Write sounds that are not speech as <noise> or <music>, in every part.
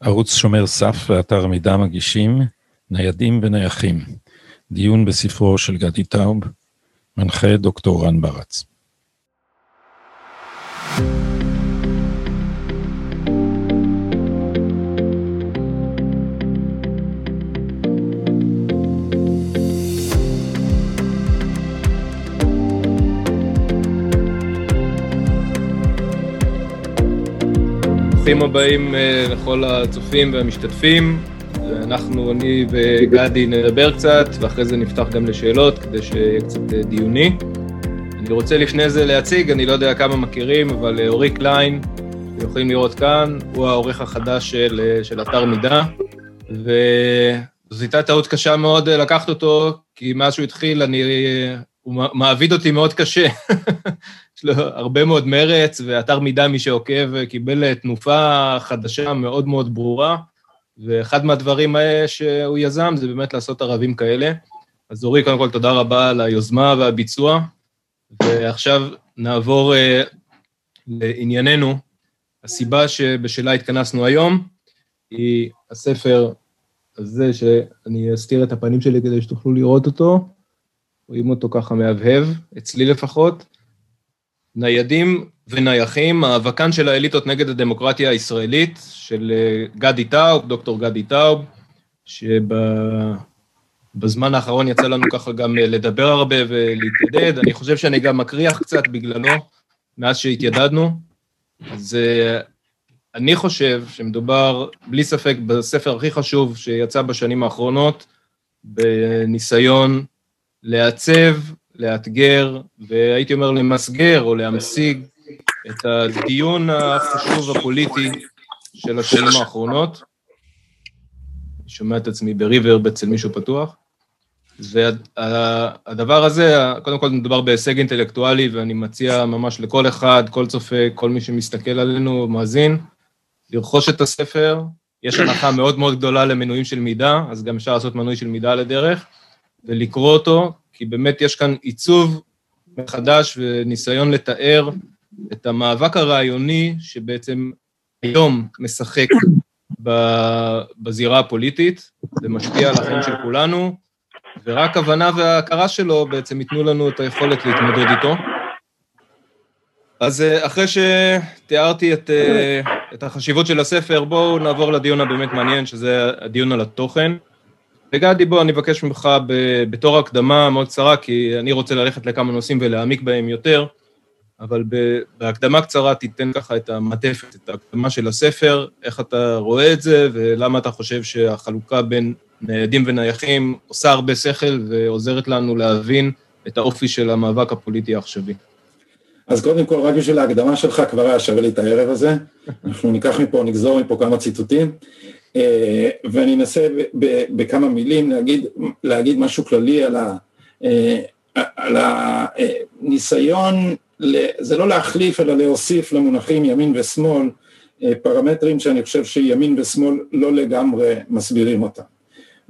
ערוץ שומר סף ואתר מידע מגישים ניידים ונייחים, דיון בספרו של גדי טאוב, מנחה דוקטור רן ברץ. ברוכים הבאים אה, לכל הצופים והמשתתפים. אנחנו, אני וגדי נדבר קצת, ואחרי זה נפתח גם לשאלות, כדי שיהיה קצת אה, דיוני. אני רוצה לפני זה להציג, אני לא יודע כמה מכירים, אבל אה, אורי קליין, אתם יכולים לראות כאן, הוא העורך החדש של, של אתר מידע, וזו הייתה טעות קשה מאוד לקחת אותו, כי מאז שהוא התחיל, אני, הוא מעביד אותי מאוד קשה. <laughs> יש לו הרבה מאוד מרץ, ואתר מידע, מי שעוקב, קיבל תנופה חדשה מאוד מאוד ברורה, ואחד מהדברים האלה שהוא יזם זה באמת לעשות ערבים כאלה. אז אורי, קודם כל, תודה רבה על היוזמה והביצוע, ועכשיו נעבור uh, לענייננו. הסיבה שבשלה התכנסנו היום היא הספר הזה, שאני אסתיר את הפנים שלי כדי שתוכלו לראות אותו. רואים אותו ככה מהבהב, אצלי לפחות. ניידים ונייחים, מאבקן של האליטות נגד הדמוקרטיה הישראלית, של אה, גדי טאוב, דוקטור גדי טאוב, שבזמן האחרון יצא לנו ככה גם אה, לדבר הרבה ולהתיידד. אני חושב שאני גם מקריח קצת בגללו, מאז שהתיידדנו. אז אה, אני חושב שמדובר, בלי ספק, בספר הכי חשוב שיצא בשנים האחרונות, בניסיון לעצב לאתגר, והייתי אומר למסגר או להמשיג את הדיון החשוב הפוליטי של השנים האחרונות. אני שומע את עצמי בריברב אצל מישהו פתוח. והדבר הזה, קודם כל מדובר בהישג אינטלקטואלי, ואני מציע ממש לכל אחד, כל צופה, כל מי שמסתכל עלינו, מאזין, לרכוש את הספר. יש הנחה מאוד מאוד גדולה למנויים של מידע, אז גם אפשר לעשות מנוי של מידע על הדרך, ולקרוא אותו, כי באמת יש כאן עיצוב מחדש וניסיון לתאר את המאבק הרעיוני שבעצם היום משחק בזירה הפוליטית, זה משפיע על החיים של כולנו, ורק הבנה וההכרה שלו בעצם ייתנו לנו את היכולת להתמודד איתו. אז אה, אחרי שתיארתי את, אה, את החשיבות של הספר, בואו נעבור לדיון הבאמת מעניין, שזה הדיון על התוכן. וגדי, בוא, אני אבקש ממך בתור הקדמה מאוד קצרה, כי אני רוצה ללכת לכמה נושאים ולהעמיק בהם יותר, אבל בהקדמה קצרה תיתן ככה את המעטפת, את ההקדמה של הספר, איך אתה רואה את זה, ולמה אתה חושב שהחלוקה בין ניידים ונייחים עושה הרבה שכל ועוזרת לנו להבין את האופי של המאבק הפוליטי העכשווי. אז קודם כל, רק בשביל ההקדמה שלך כבר היה שווה לי את הערב הזה. אנחנו ניקח מפה, נגזור מפה כמה ציטוטים. אה, ואני אנסה בכמה מילים להגיד, להגיד משהו כללי על, ה, אה, על הניסיון, זה לא להחליף אלא להוסיף למונחים ימין ושמאל פרמטרים שאני חושב שימין ושמאל לא לגמרי מסבירים אותם.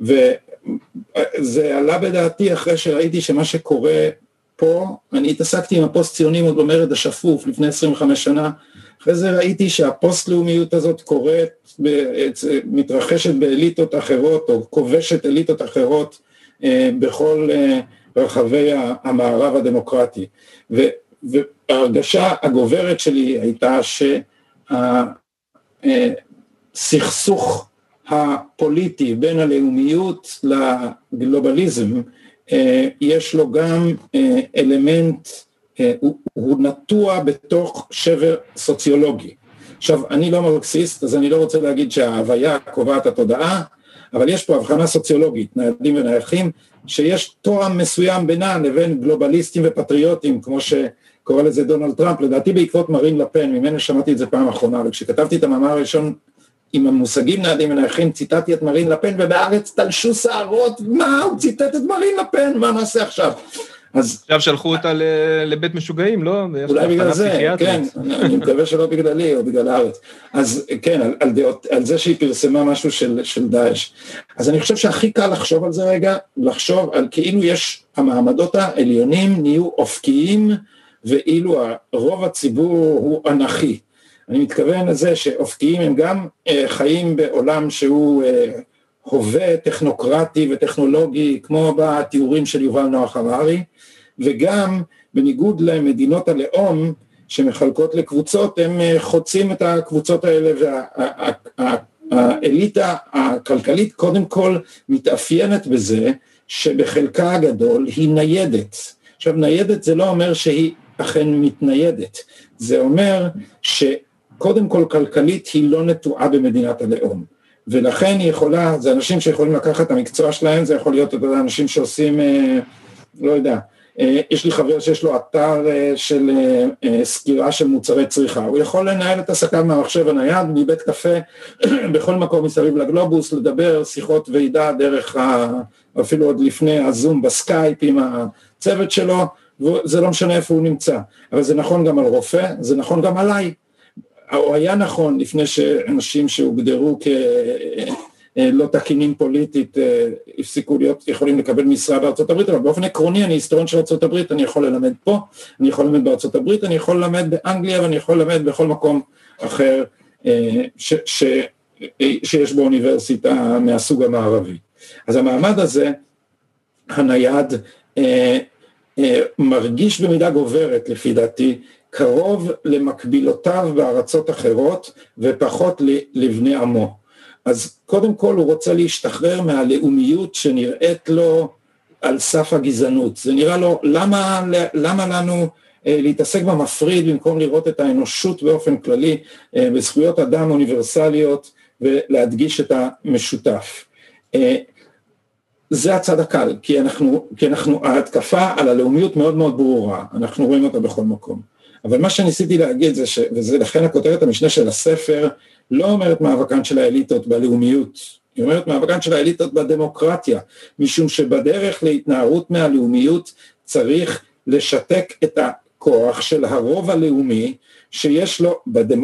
וזה עלה בדעתי אחרי שראיתי שמה שקורה פה, אני התעסקתי עם הפוסט ציונים עוד במרד השפוף לפני 25 שנה, אחרי זה ראיתי שהפוסט-לאומיות הזאת קורית, מתרחשת באליטות אחרות או כובשת אליטות אחרות אה, בכל אה, רחבי המערב הדמוקרטי. וההרגשה הגוברת שלי הייתה שהסכסוך הפוליטי בין הלאומיות לגלובליזם אה, יש לו גם אלמנט אה, הוא, הוא נטוע בתוך שבר סוציולוגי. עכשיו, אני לא מרקסיסט, אז אני לא רוצה להגיד שההוויה קובעת התודעה, אבל יש פה הבחנה סוציולוגית, ניידים ונייחים, שיש תואם מסוים בינם לבין גלובליסטים ופטריוטים, כמו שקורא לזה דונלד טראמפ, לדעתי בעקבות מרין לפן, ממנו שמעתי את זה פעם אחרונה, וכשכתבתי את המאמר הראשון עם המושגים ניידים ונייחים, ציטטתי את מרין לפן, ובארץ תלשו שערות, מה, הוא ציטט את מרין לפן, מה נעשה עכשיו? אז... עכשיו שלחו אותה לבית משוגעים, לא? אולי בגלל זה, כן, אני מקווה שלא בגללי או בגלל הארץ. אז כן, על, על, דעות, על זה שהיא פרסמה משהו של, של דאעש. אז אני חושב שהכי קל לחשוב על זה רגע, לחשוב על כאילו יש, המעמדות העליונים נהיו אופקיים, ואילו רוב הציבור הוא אנכי. אני מתכוון לזה שאופקיים הם גם חיים בעולם שהוא הווה טכנוקרטי וטכנולוגי כמו בתיאורים של יובל נוח הררי וגם בניגוד למדינות הלאום שמחלקות לקבוצות הם חוצים את הקבוצות האלה והאליטה הכלכלית קודם כל מתאפיינת בזה שבחלקה הגדול היא ניידת. עכשיו ניידת זה לא אומר שהיא אכן מתניידת. זה אומר שקודם כל כלכלית היא לא נטועה במדינת הלאום. ולכן היא יכולה, זה אנשים שיכולים לקחת את המקצוע שלהם, זה יכול להיות אנשים שעושים, אה, לא יודע, אה, יש לי חבר שיש לו אתר אה, של סקירה של מוצרי צריכה, הוא יכול לנהל את עסקיו מהמחשב הנייד, מבית קפה, <clears throat> בכל מקום מסביב לגלובוס, לדבר שיחות ועידה דרך, ה, אפילו עוד לפני הזום בסקייפ עם הצוות שלו, וזה לא משנה איפה הוא נמצא, אבל זה נכון גם על רופא, זה נכון גם עליי, או היה נכון לפני שאנשים שהוגדרו כלא תקינים פוליטית אה, הפסיקו להיות, יכולים לקבל משרה בארצות הברית, אבל באופן עקרוני אני היסטוריון של ארצות הברית, אני יכול ללמד פה, אני יכול ללמד בארצות הברית, אני יכול ללמד באנגליה ואני יכול ללמד בכל מקום אחר אה, ש, ש, אה, שיש בו אוניברסיטה מהסוג המערבי. אז המעמד הזה, הנייד, מרגיש במידה גוברת לפי דעתי קרוב למקבילותיו בארצות אחרות ופחות לבני עמו. אז קודם כל הוא רוצה להשתחרר מהלאומיות שנראית לו על סף הגזענות. זה נראה לו, למה, למה לנו אה, להתעסק במפריד במקום לראות את האנושות באופן כללי אה, בזכויות אדם אוניברסליות ולהדגיש את המשותף. אה, זה הצד הקל, כי אנחנו, כי אנחנו, ההתקפה על הלאומיות מאוד מאוד ברורה, אנחנו רואים אותה בכל מקום. אבל מה שניסיתי להגיד זה, ש, וזה לכן הכותרת המשנה של הספר, לא אומרת מאבקן של האליטות בלאומיות, היא אומרת מאבקן של האליטות בדמוקרטיה, משום שבדרך להתנערות מהלאומיות צריך לשתק את הכוח של הרוב הלאומי שיש לו,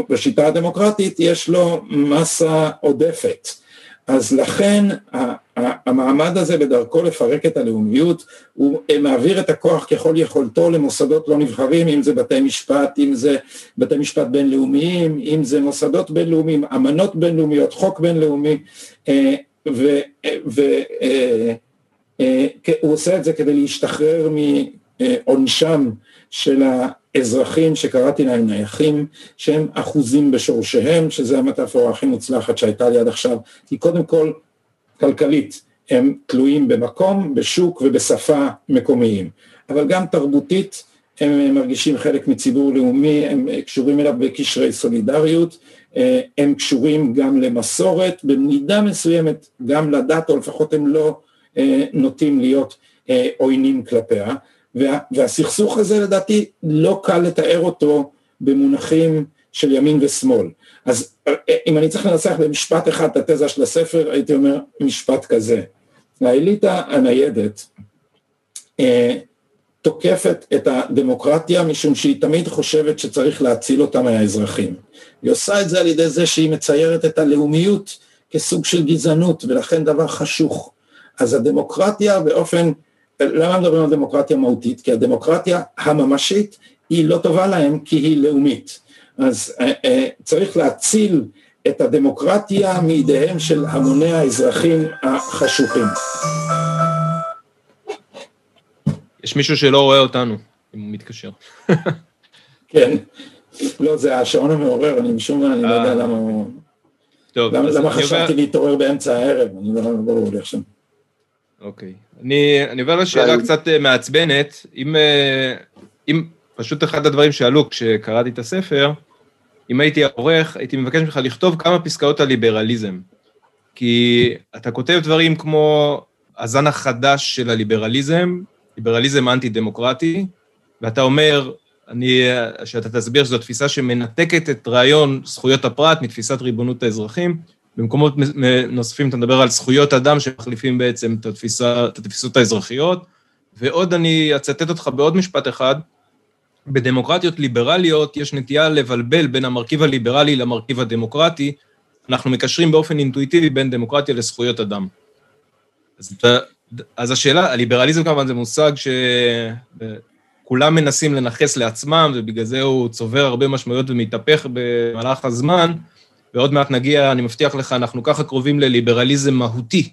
בשיטה הדמוקרטית יש לו מסה עודפת. אז לכן המעמד הזה בדרכו לפרק את הלאומיות, הוא מעביר את הכוח ככל יכולתו למוסדות לא נבחרים, אם זה בתי משפט, אם זה בתי משפט בינלאומיים, אם זה מוסדות בינלאומיים, אמנות בינלאומיות, חוק בינלאומי, אה, והוא אה, אה, עושה את זה כדי להשתחרר מעונשם של האזרחים שקראתי להם נייחים, שהם אחוזים בשורשיהם, שזה המטאפורה הכי מוצלחת שהייתה לי עד עכשיו, כי קודם כל כלכלית הם תלויים במקום, בשוק ובשפה מקומיים, אבל גם תרבותית הם מרגישים חלק מציבור לאומי, הם קשורים אליו בקשרי סולידריות, הם קשורים גם למסורת, במידה מסוימת גם לדת, או לפחות הם לא אה, נוטים להיות אה, עוינים כלפיה, וה, והסכסוך הזה לדעתי לא קל לתאר אותו במונחים של ימין ושמאל. אז אם אני צריך לנסח במשפט אחד את התזה של הספר, הייתי אומר משפט כזה. האליטה הניידת אה, תוקפת את הדמוקרטיה משום שהיא תמיד חושבת שצריך להציל אותה מהאזרחים. היא עושה את זה על ידי זה שהיא מציירת את הלאומיות כסוג של גזענות ולכן דבר חשוך. אז הדמוקרטיה באופן, למה מדברים על דמוקרטיה מהותית? כי הדמוקרטיה הממשית היא לא טובה להם כי היא לאומית. אז אה, אה, צריך להציל את הדמוקרטיה מידיהם של המוני האזרחים החשוכים. יש מישהו שלא רואה אותנו, אם הוא מתקשר. כן, לא, זה השעון המעורר, אני משום מה, אני לא יודע אה. למה הוא... טוב, למה, למה חשבתי להתעורר באמצע הערב, אני לא ברור לי עכשיו. אוקיי. אני, אני עובר לשאלה קצת מעצבנת, אם, אם פשוט אחד הדברים שעלו כשקראתי את הספר, אם הייתי עורך, הייתי מבקש ממך לכתוב כמה פסקאות על ליברליזם. כי אתה כותב דברים כמו הזן החדש של הליברליזם, ליברליזם אנטי-דמוקרטי, ואתה אומר, אני, שאתה תסביר שזו תפיסה שמנתקת את רעיון זכויות הפרט מתפיסת ריבונות האזרחים. במקומות נוספים אתה מדבר על זכויות אדם שמחליפים בעצם את, התפיסה, את התפיסות האזרחיות. ועוד אני אצטט אותך בעוד משפט אחד, בדמוקרטיות ליברליות יש נטייה לבלבל בין המרכיב הליברלי למרכיב הדמוקרטי, אנחנו מקשרים באופן אינטואיטיבי בין דמוקרטיה לזכויות אדם. אז, אז השאלה, הליברליזם כמובן זה מושג כולם מנסים לנכס לעצמם, ובגלל זה הוא צובר הרבה משמעויות ומתהפך במהלך הזמן, ועוד מעט נגיע, אני מבטיח לך, אנחנו ככה קרובים לליברליזם מהותי.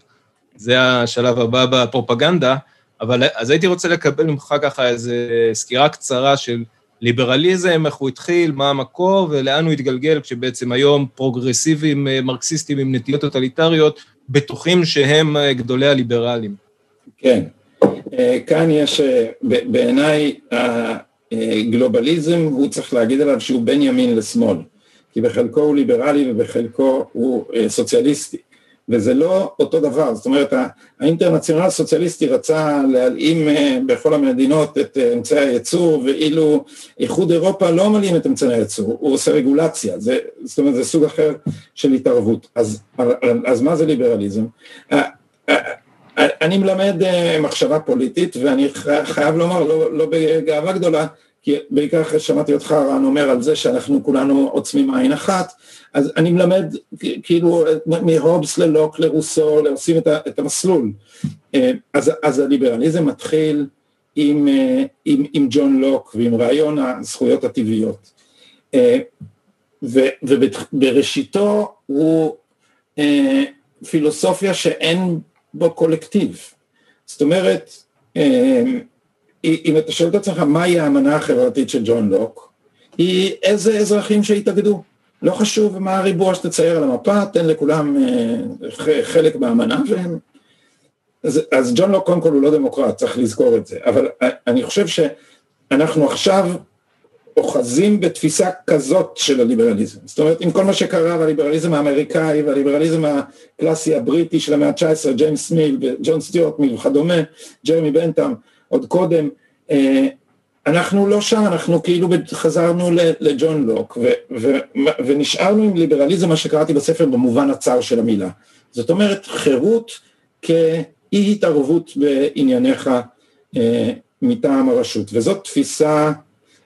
זה השלב הבא בפרופגנדה, אבל אז הייתי רוצה לקבל ממך ככה איזו סקירה קצרה של ליברליזם, איך הוא התחיל, מה המקור ולאן הוא התגלגל, כשבעצם היום פרוגרסיבים מרקסיסטים עם נטיות טוטליטריות בטוחים שהם גדולי הליברלים. כן, אה, כאן יש, אה, בעיניי הגלובליזם, הוא צריך להגיד עליו שהוא בין ימין לשמאל, כי בחלקו הוא ליברלי ובחלקו הוא אה, סוציאליסטי. וזה לא אותו דבר, זאת אומרת האינטרנציונל הסוציאליסטי רצה להלאים בכל המדינות את אמצעי הייצור ואילו איחוד אירופה לא מלאים את אמצעי הייצור, הוא עושה רגולציה, זה, זאת אומרת זה סוג אחר של התערבות, אז, אז מה זה ליברליזם? אני מלמד אה, מחשבה פוליטית ואני חייב לומר, לא, לא בגאווה גדולה, כי בעיקר אחרי ששמעתי אותך רן אומר על זה שאנחנו כולנו עוצמים עין אחת, אז אני מלמד כאילו מהובס ללוק לרוסו, עושים את, את המסלול. אה, אז, אז הליברליזם מתחיל עם, אה, עם, עם ג'ון לוק ועם רעיון הזכויות הטבעיות. ובראשיתו הוא פילוסופיה שאין בו קולקטיב. זאת אומרת, אם אתה שואל את עצמך מהי האמנה החברתית של ג'ון לוק, היא איזה אזרחים שהתאגדו. לא חשוב מה הריבוע שתצייר על המפה, תן לכולם אה, חלק באמנה והם... אז, אז ג'ון לוק קודם כל הוא לא דמוקרט, צריך לזכור את זה, אבל אני חושב שאנחנו עכשיו אוחזים בתפיסה כזאת של הליברליזם. זאת אומרת, עם כל מה שקרה בליברליזם האמריקאי והליברליזם הקלאסי הבריטי של המאה ה-19, ג'יימס מיל וג'ון סטיוארט מיל וכדומה, ג'רמי בנטאם, עוד קודם, אה, אנחנו לא שם, אנחנו כאילו חזרנו לג'ון לוק ו- ו- ונשארנו עם ליברליזם, מה שקראתי בספר במובן הצר של המילה. זאת אומרת, חירות כאי התערבות בענייניך אה, מטעם הרשות, וזאת תפיסה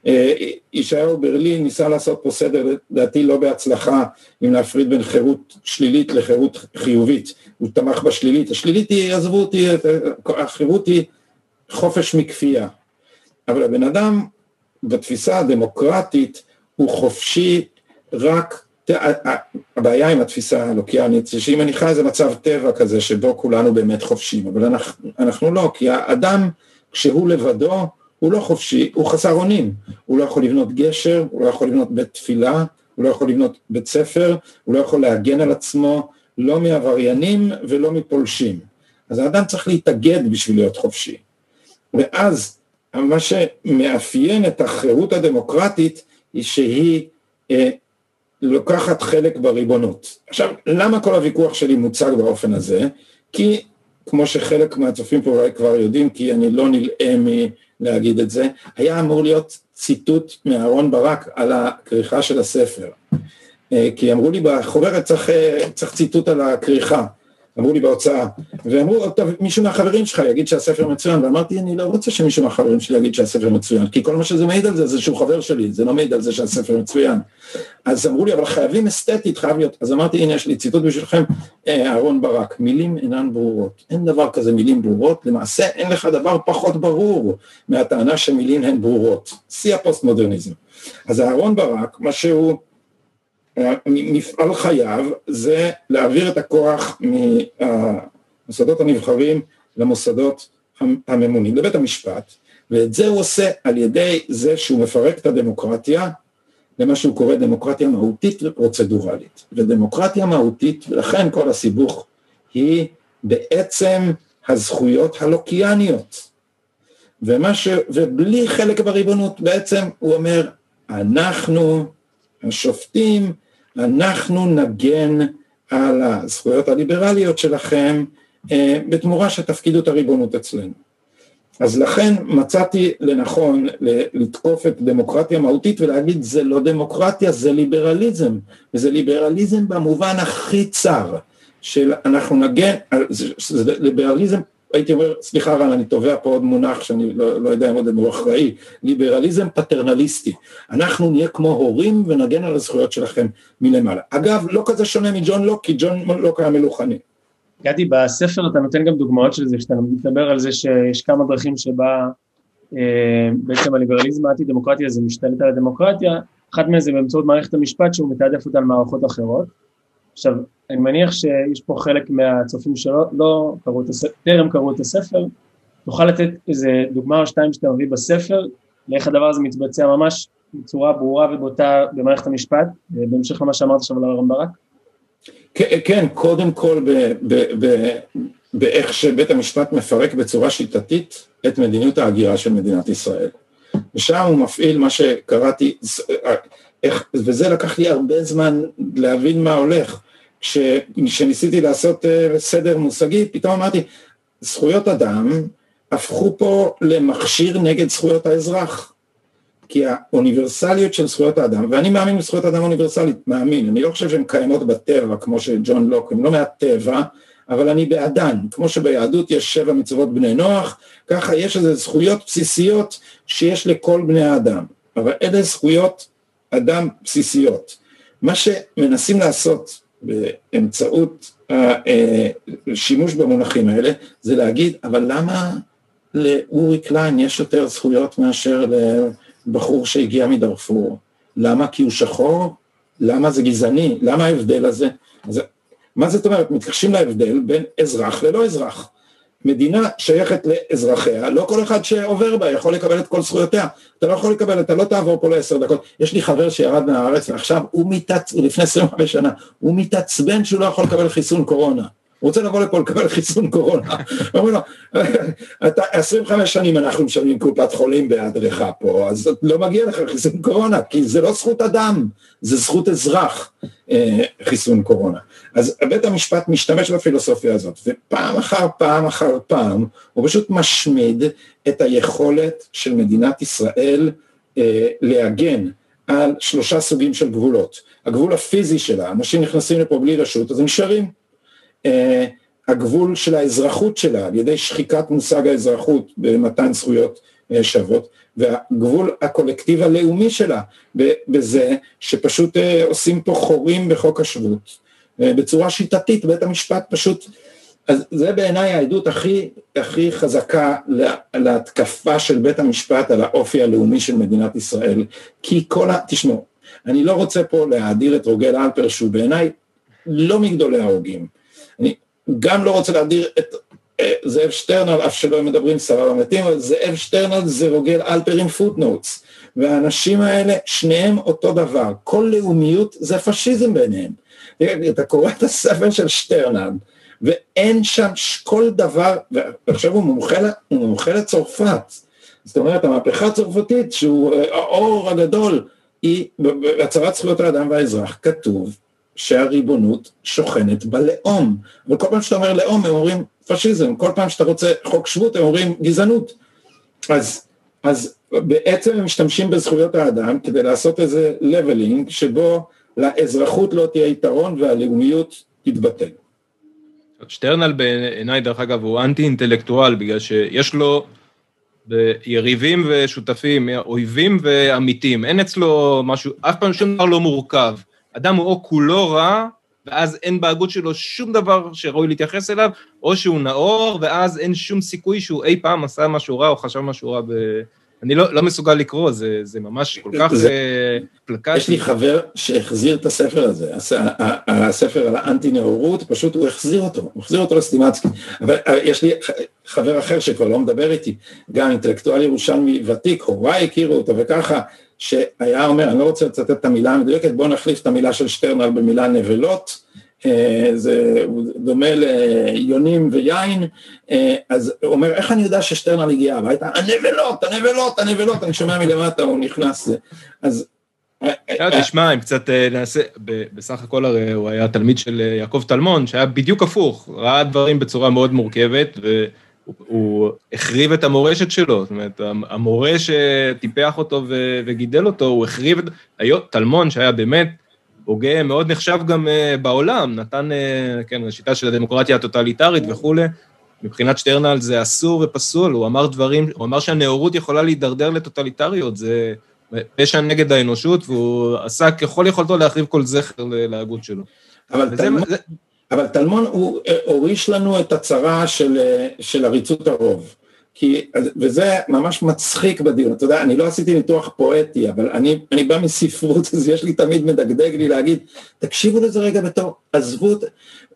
אה, ישעיהו ברלין ניסה לעשות פה סדר, לדעתי לא בהצלחה, אם להפריד בין חירות שלילית לחירות חיובית, הוא תמך בשלילית, השלילית היא, עזבו אותי, החירות היא חופש מכפייה, אבל הבן אדם בתפיסה הדמוקרטית הוא חופשי רק, הבעיה עם התפיסה הלוקיאנית זה שהיא מניחה איזה מצב טבע כזה שבו כולנו באמת חופשיים, אבל אנחנו, אנחנו לא, כי האדם כשהוא לבדו הוא לא חופשי, הוא חסר אונים, הוא לא יכול לבנות גשר, הוא לא יכול לבנות בית תפילה, הוא לא יכול לבנות בית ספר, הוא לא יכול להגן על עצמו, לא מעבריינים ולא מפולשים. אז האדם צריך להתאגד בשביל להיות חופשי. ואז מה שמאפיין את החירות הדמוקרטית היא שהיא אה, לוקחת חלק בריבונות. עכשיו, למה כל הוויכוח שלי מוצג באופן הזה? כי כמו שחלק מהצופים פה אולי כבר יודעים, כי אני לא נלאה להגיד את זה, היה אמור להיות ציטוט מאהרון ברק על הכריכה של הספר. אה, כי אמרו לי בחוברת צריך, אה, צריך ציטוט על הכריכה. אמרו לי בהוצאה, ואמרו, טוב, מישהו מהחברים שלך יגיד שהספר מצוין, ואמרתי, אני לא רוצה שמישהו מהחברים שלי יגיד שהספר מצוין, כי כל מה שזה מעיד על זה, זה שהוא חבר שלי, זה לא מעיד על זה שהספר מצוין. אז אמרו לי, אבל חייבים אסתטית, חייב להיות, אז אמרתי, הנה, יש לי ציטוט בשבילכם, אה, אהרון ברק, מילים אינן ברורות, אין דבר כזה מילים ברורות, למעשה אין לך דבר פחות ברור מהטענה שמילים הן ברורות, שיא הפוסט-מודרניזם. אז אהרון ברק, מה שהוא, מפעל חייו זה להעביר את הכוח מהמוסדות הנבחרים למוסדות הממונים, לבית המשפט, ואת זה הוא עושה על ידי זה שהוא מפרק את הדמוקרטיה למה שהוא קורא דמוקרטיה מהותית ופרוצדורלית. ודמוקרטיה מהותית, ולכן כל הסיבוך, היא בעצם הזכויות הלוקיאניות. ומה ש... ובלי חלק בריבונות, בעצם הוא אומר, אנחנו השופטים אנחנו נגן על הזכויות הליברליות שלכם אה, בתמורה שתפקידו את הריבונות אצלנו. אז לכן מצאתי לנכון לתקוף את דמוקרטיה מהותית ולהגיד זה לא דמוקרטיה, זה ליברליזם, וזה ליברליזם במובן הכי צר של אנחנו נגן, זה, ליברליזם הייתי אומר, סליחה רן, אני תובע פה עוד מונח שאני לא, לא יודע אם עוד הוא אחראי, ליברליזם פטרנליסטי. אנחנו נהיה כמו הורים ונגן על הזכויות שלכם מלמעלה. אגב, לא כזה שונה מג'ון לוק, כי ג'ון לוק היה מלוכני. גדי, בספר אתה נותן גם דוגמאות של זה, שאתה מדבר על זה שיש כמה דרכים שבה בעצם הליברליזם האנטי-דמוקרטי הזה משתלט על הדמוקרטיה, אחת מהן זה באמצעות מערכת המשפט שהוא מתעדף אותה על מערכות אחרות. עכשיו, אני מניח שיש פה חלק מהצופים שלא לא קראו את הספר, טרם קראו את הספר, תוכל לתת איזה דוגמה או שתיים שאתה מביא בספר, לאיך הדבר הזה מתבצע ממש בצורה ברורה ובוטה במערכת המשפט, בהמשך למה שאמרת עכשיו על אהרן ברק? כן, קודם כל באיך שבית המשפט מפרק בצורה שיטתית את מדיניות ההגירה של מדינת ישראל. ושם הוא מפעיל מה שקראתי, איך, וזה לקח לי הרבה זמן להבין מה הולך. כשניסיתי לעשות אה, סדר מושגי, פתאום אמרתי, זכויות אדם הפכו פה למכשיר נגד זכויות האזרח. כי האוניברסליות של זכויות האדם, ואני מאמין בזכויות אדם אוניברסלית, מאמין, אני לא חושב שהן קיימות בטבע כמו שג'ון לוק, הן לא מהטבע, אבל אני בעדן, כמו שביהדות יש שבע מצוות בני נוח, ככה יש איזה זכויות בסיסיות שיש לכל בני האדם, אבל אלה זכויות אדם בסיסיות. מה שמנסים לעשות באמצעות השימוש במונחים האלה, זה להגיד, אבל למה לאורי קליין יש יותר זכויות מאשר לבחור שהגיע מדארפור? למה? כי הוא שחור? למה זה גזעני? למה ההבדל הזה? אז מה זאת אומרת? מתקשים להבדל בין אזרח ללא אזרח. מדינה שייכת לאזרחיה, לא כל אחד שעובר בה יכול לקבל את כל זכויותיה. אתה לא יכול לקבל, אתה לא תעבור פה לעשר דקות. יש לי חבר שירד מהארץ ועכשיו הוא מתעצ... לפני 25 שנה, הוא מתעצבן שהוא לא יכול לקבל חיסון קורונה. רוצה לבוא לפה לקבל חיסון קורונה. <laughs> אומר לו, אתה 25 שנים אנחנו משלמים קופת חולים בהיעדרך פה, אז לא מגיע לך חיסון קורונה, כי זה לא זכות אדם, זה זכות אזרח, אה, חיסון קורונה. אז בית המשפט משתמש בפילוסופיה הזאת, ופעם אחר פעם אחר פעם הוא פשוט משמיד את היכולת של מדינת ישראל אה, להגן על שלושה סוגים של גבולות. הגבול הפיזי שלה, אנשים נכנסים לפה בלי רשות, אז הם נשארים. אה, הגבול של האזרחות שלה על ידי שחיקת מושג האזרחות במתן זכויות אה, שוות והגבול הקולקטיב הלאומי שלה בזה שפשוט אה, עושים פה חורים בחוק השבות. בצורה שיטתית בית המשפט פשוט אז זה בעיניי העדות הכי, הכי חזקה להתקפה של בית המשפט על האופי הלאומי של מדינת ישראל כי כל ה... תשמעו, אני לא רוצה פה להאדיר את רוגל אלפר שהוא בעיניי לא מגדולי ההוגים גם לא רוצה להאדיר את אה, זאב שטרנהל, אף שלא הם מדברים סרה במתים, אבל זאב שטרנהל זה רוגל אלפר עם footnotes, והאנשים האלה, שניהם אותו דבר, כל לאומיות זה פשיזם ביניהם. אתה קורא את הספר של שטרנל, ואין שם כל דבר, ועכשיו הוא מומחה, הוא מומחה לצרפת, זאת אומרת המהפכה הצרפתית שהוא אה, האור הגדול, היא בהצהרת זכויות האדם והאזרח כתוב שהריבונות שוכנת בלאום. אבל כל פעם שאתה אומר לאום הם אומרים פשיזם, כל פעם שאתה רוצה חוק שבות הם אומרים גזענות. אז, אז בעצם הם משתמשים בזכויות האדם כדי לעשות איזה לבלינג שבו לאזרחות לא תהיה יתרון והלאומיות תתבטל. שטרנל בעיניי דרך אגב הוא אנטי אינטלקטואל בגלל שיש לו יריבים ושותפים, אויבים ועמיתים, אין אצלו משהו, אף פעם שום דבר לא מורכב. אדם הוא או כולו רע, ואז אין בהגות שלו שום דבר שראוי להתייחס אליו, או שהוא נאור, ואז אין שום סיכוי שהוא אי פעם עשה משהו רע או חשב משהו רע ב... אני לא, לא מסוגל לקרוא, זה, זה ממש כל כך זה, uh, פלקטי. יש לי חבר שהחזיר את הספר הזה, הספר על האנטי-נאורות, פשוט הוא החזיר אותו, הוא החזיר אותו לסטימצקי. אבל אה, יש לי חבר אחר שכבר לא מדבר איתי, גם אינטלקטואל ירושלמי ותיק, הוריי הכירו אותו וככה, שהיה אומר, אני לא רוצה לצטט את המילה המדויקת, בואו נחליף את המילה של שטרנר במילה נבלות, אה, זה דומה ליונים ויין, אה, אז הוא אומר, איך אני יודע ששטרנר הגיע הביתה? הנבלות, הנבלות, הנבלות, אני שומע מלמטה, הוא נכנס, אז... אה, תשמע, אם קצת נעשה, בסך הכל הרי הוא היה תלמיד של יעקב טלמון, שהיה בדיוק הפוך, ראה דברים בצורה מאוד מורכבת. הוא, הוא החריב את המורשת שלו, זאת אומרת, המורה שטיפח אותו ו, וגידל אותו, הוא החריב את... היום, טלמון, שהיה באמת הוגה מאוד נחשב גם uh, בעולם, נתן, uh, כן, שיטה של הדמוקרטיה הטוטליטרית וכולי, מבחינת שטרנל זה אסור ופסול, הוא אמר דברים, הוא אמר שהנאורות יכולה להידרדר לטוטליטריות, זה פשע נגד האנושות, והוא עשה ככל יכולתו להחריב כל זכר להגות שלו. אבל טלמון... זה, אבל טלמון הוא אה, הוריש לנו את הצרה של, אה, של עריצות הרוב. כי, וזה ממש מצחיק בדיון, אתה יודע, אני לא עשיתי ניתוח פואטי, אבל אני, אני בא מספרות, <laughs> אז יש לי תמיד מדגדג לי להגיד, תקשיבו לזה רגע בתור, עזבו,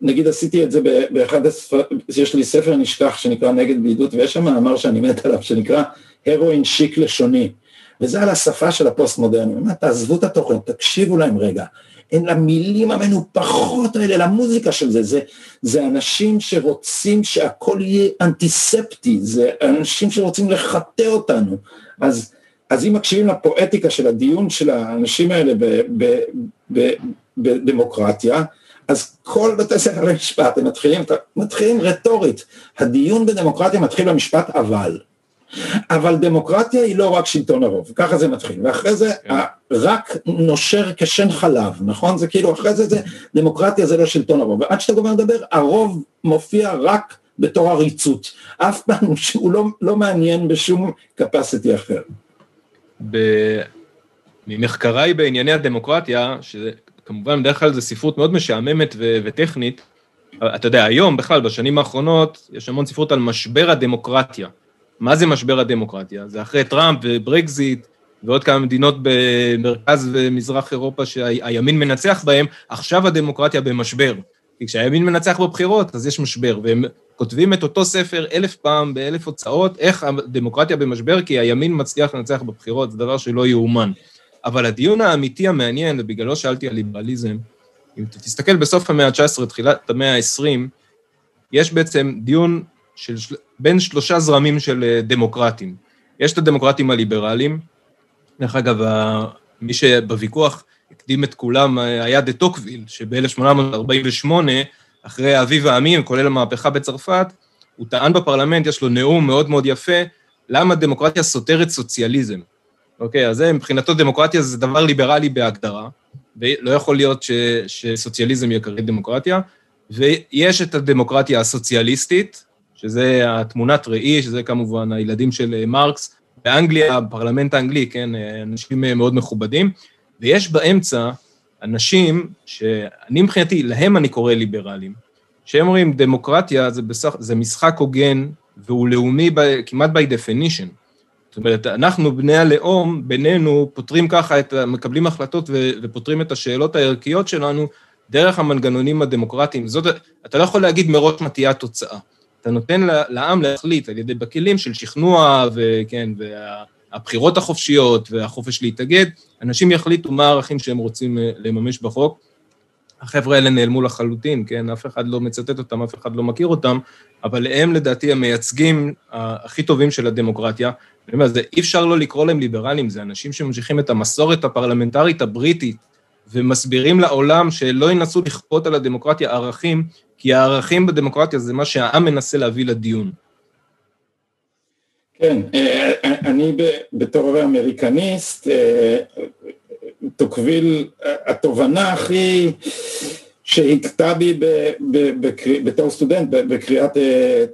נגיד עשיתי את זה באחד הספר, יש לי ספר נשכח שנקרא נגד בדידות, ויש שם מאמר שאני מת עליו, שנקרא הרואין שיק לשוני, וזה על השפה של הפוסט מודרני, תעזבו את התוכן, תקשיבו להם רגע, הן למילים המנופחות האלה, למוזיקה של זה, זה, זה אנשים שרוצים שהכל יהיה אנטיספטי, זה אנשים שרוצים לחטא אותנו, אז, אז אם מקשיבים לפואטיקה של הדיון של האנשים האלה בדמוקרטיה, אז כל בתי ספר למשפט, הם מתחילים, מתחילים רטורית, הדיון בדמוקרטיה מתחיל במשפט אבל. אבל דמוקרטיה היא לא רק שלטון הרוב, ככה זה מתחיל, ואחרי זה כן. רק נושר כשן חלב, נכון? זה כאילו אחרי זה זה דמוקרטיה זה לא שלטון הרוב, ועד שאתה גומר לדבר הרוב מופיע רק בתור עריצות, אף פעם <laughs> הוא לא, לא מעניין בשום capacity אחר. ב... ממחקריי בענייני הדמוקרטיה, שכמובן בדרך כלל זו ספרות מאוד משעממת ו- וטכנית, אתה יודע, היום בכלל, בשנים האחרונות, יש המון ספרות על משבר הדמוקרטיה. מה זה משבר הדמוקרטיה? זה אחרי טראמפ וברקזיט ועוד כמה מדינות במרכז ומזרח אירופה שהימין מנצח בהן, עכשיו הדמוקרטיה במשבר. כי כשהימין מנצח בבחירות, אז יש משבר, והם כותבים את אותו ספר אלף פעם באלף הוצאות, איך הדמוקרטיה במשבר, כי הימין מצליח לנצח בבחירות, זה דבר שלא יאומן. אבל הדיון האמיתי המעניין, ובגללו שאלתי על ליברליזם, אם תסתכל בסוף המאה ה-19, תחילת המאה ה-20, יש בעצם דיון של, בין שלושה זרמים של אה, דמוקרטים. יש את הדמוקרטים הליברליים, דרך אגב, מי שבוויכוח הקדים את כולם אה, היה דה טוקוויל, שב-1848, אחרי האביב העמים, כולל המהפכה בצרפת, הוא טען בפרלמנט, יש לו נאום מאוד מאוד יפה, למה דמוקרטיה סותרת סוציאליזם. אוקיי, אז זה מבחינתו דמוקרטיה זה דבר ליברלי בהגדרה, ולא יכול להיות ש, שסוציאליזם ייקרא דמוקרטיה, ויש את הדמוקרטיה הסוציאליסטית, שזה התמונת ראי, שזה כמובן הילדים של אה, מרקס, באנגליה, הפרלמנט האנגלי, כן, אה, אנשים אה, מאוד מכובדים, ויש באמצע אנשים שאני מבחינתי, להם אני קורא ליברלים, שהם אומרים, דמוקרטיה זה, בסך, זה משחק הוגן והוא לאומי ב, כמעט by definition. זאת אומרת, אנחנו, בני הלאום, בינינו, פותרים ככה, את, מקבלים החלטות ו, ופותרים את השאלות הערכיות שלנו דרך המנגנונים הדמוקרטיים. זאת, אתה לא יכול להגיד מראש מה תהיה התוצאה. אתה נותן לעם להחליט על ידי בכלים של שכנוע, וכן, והבחירות החופשיות והחופש להתאגד, אנשים יחליטו מה הערכים שהם רוצים אה, לממש בחוק. החבר'ה האלה נעלמו לחלוטין, כן? אף אחד לא מצטט אותם, אף אחד לא מכיר אותם, אבל הם לדעתי המייצגים הכי טובים של הדמוקרטיה. אני אומר, זה, אי אפשר לא לקרוא להם ליברלים, זה אנשים שממשיכים את המסורת הפרלמנטרית הבריטית, ומסבירים לעולם שלא ינסו לכפות על הדמוקרטיה ערכים כי הערכים בדמוקרטיה זה מה שהעם מנסה להביא לדיון. כן, אה, אה, אני בתור אמריקניסט, אה, תוקביל, התובנה הכי שהכתה בי בתור סטודנט בקריאת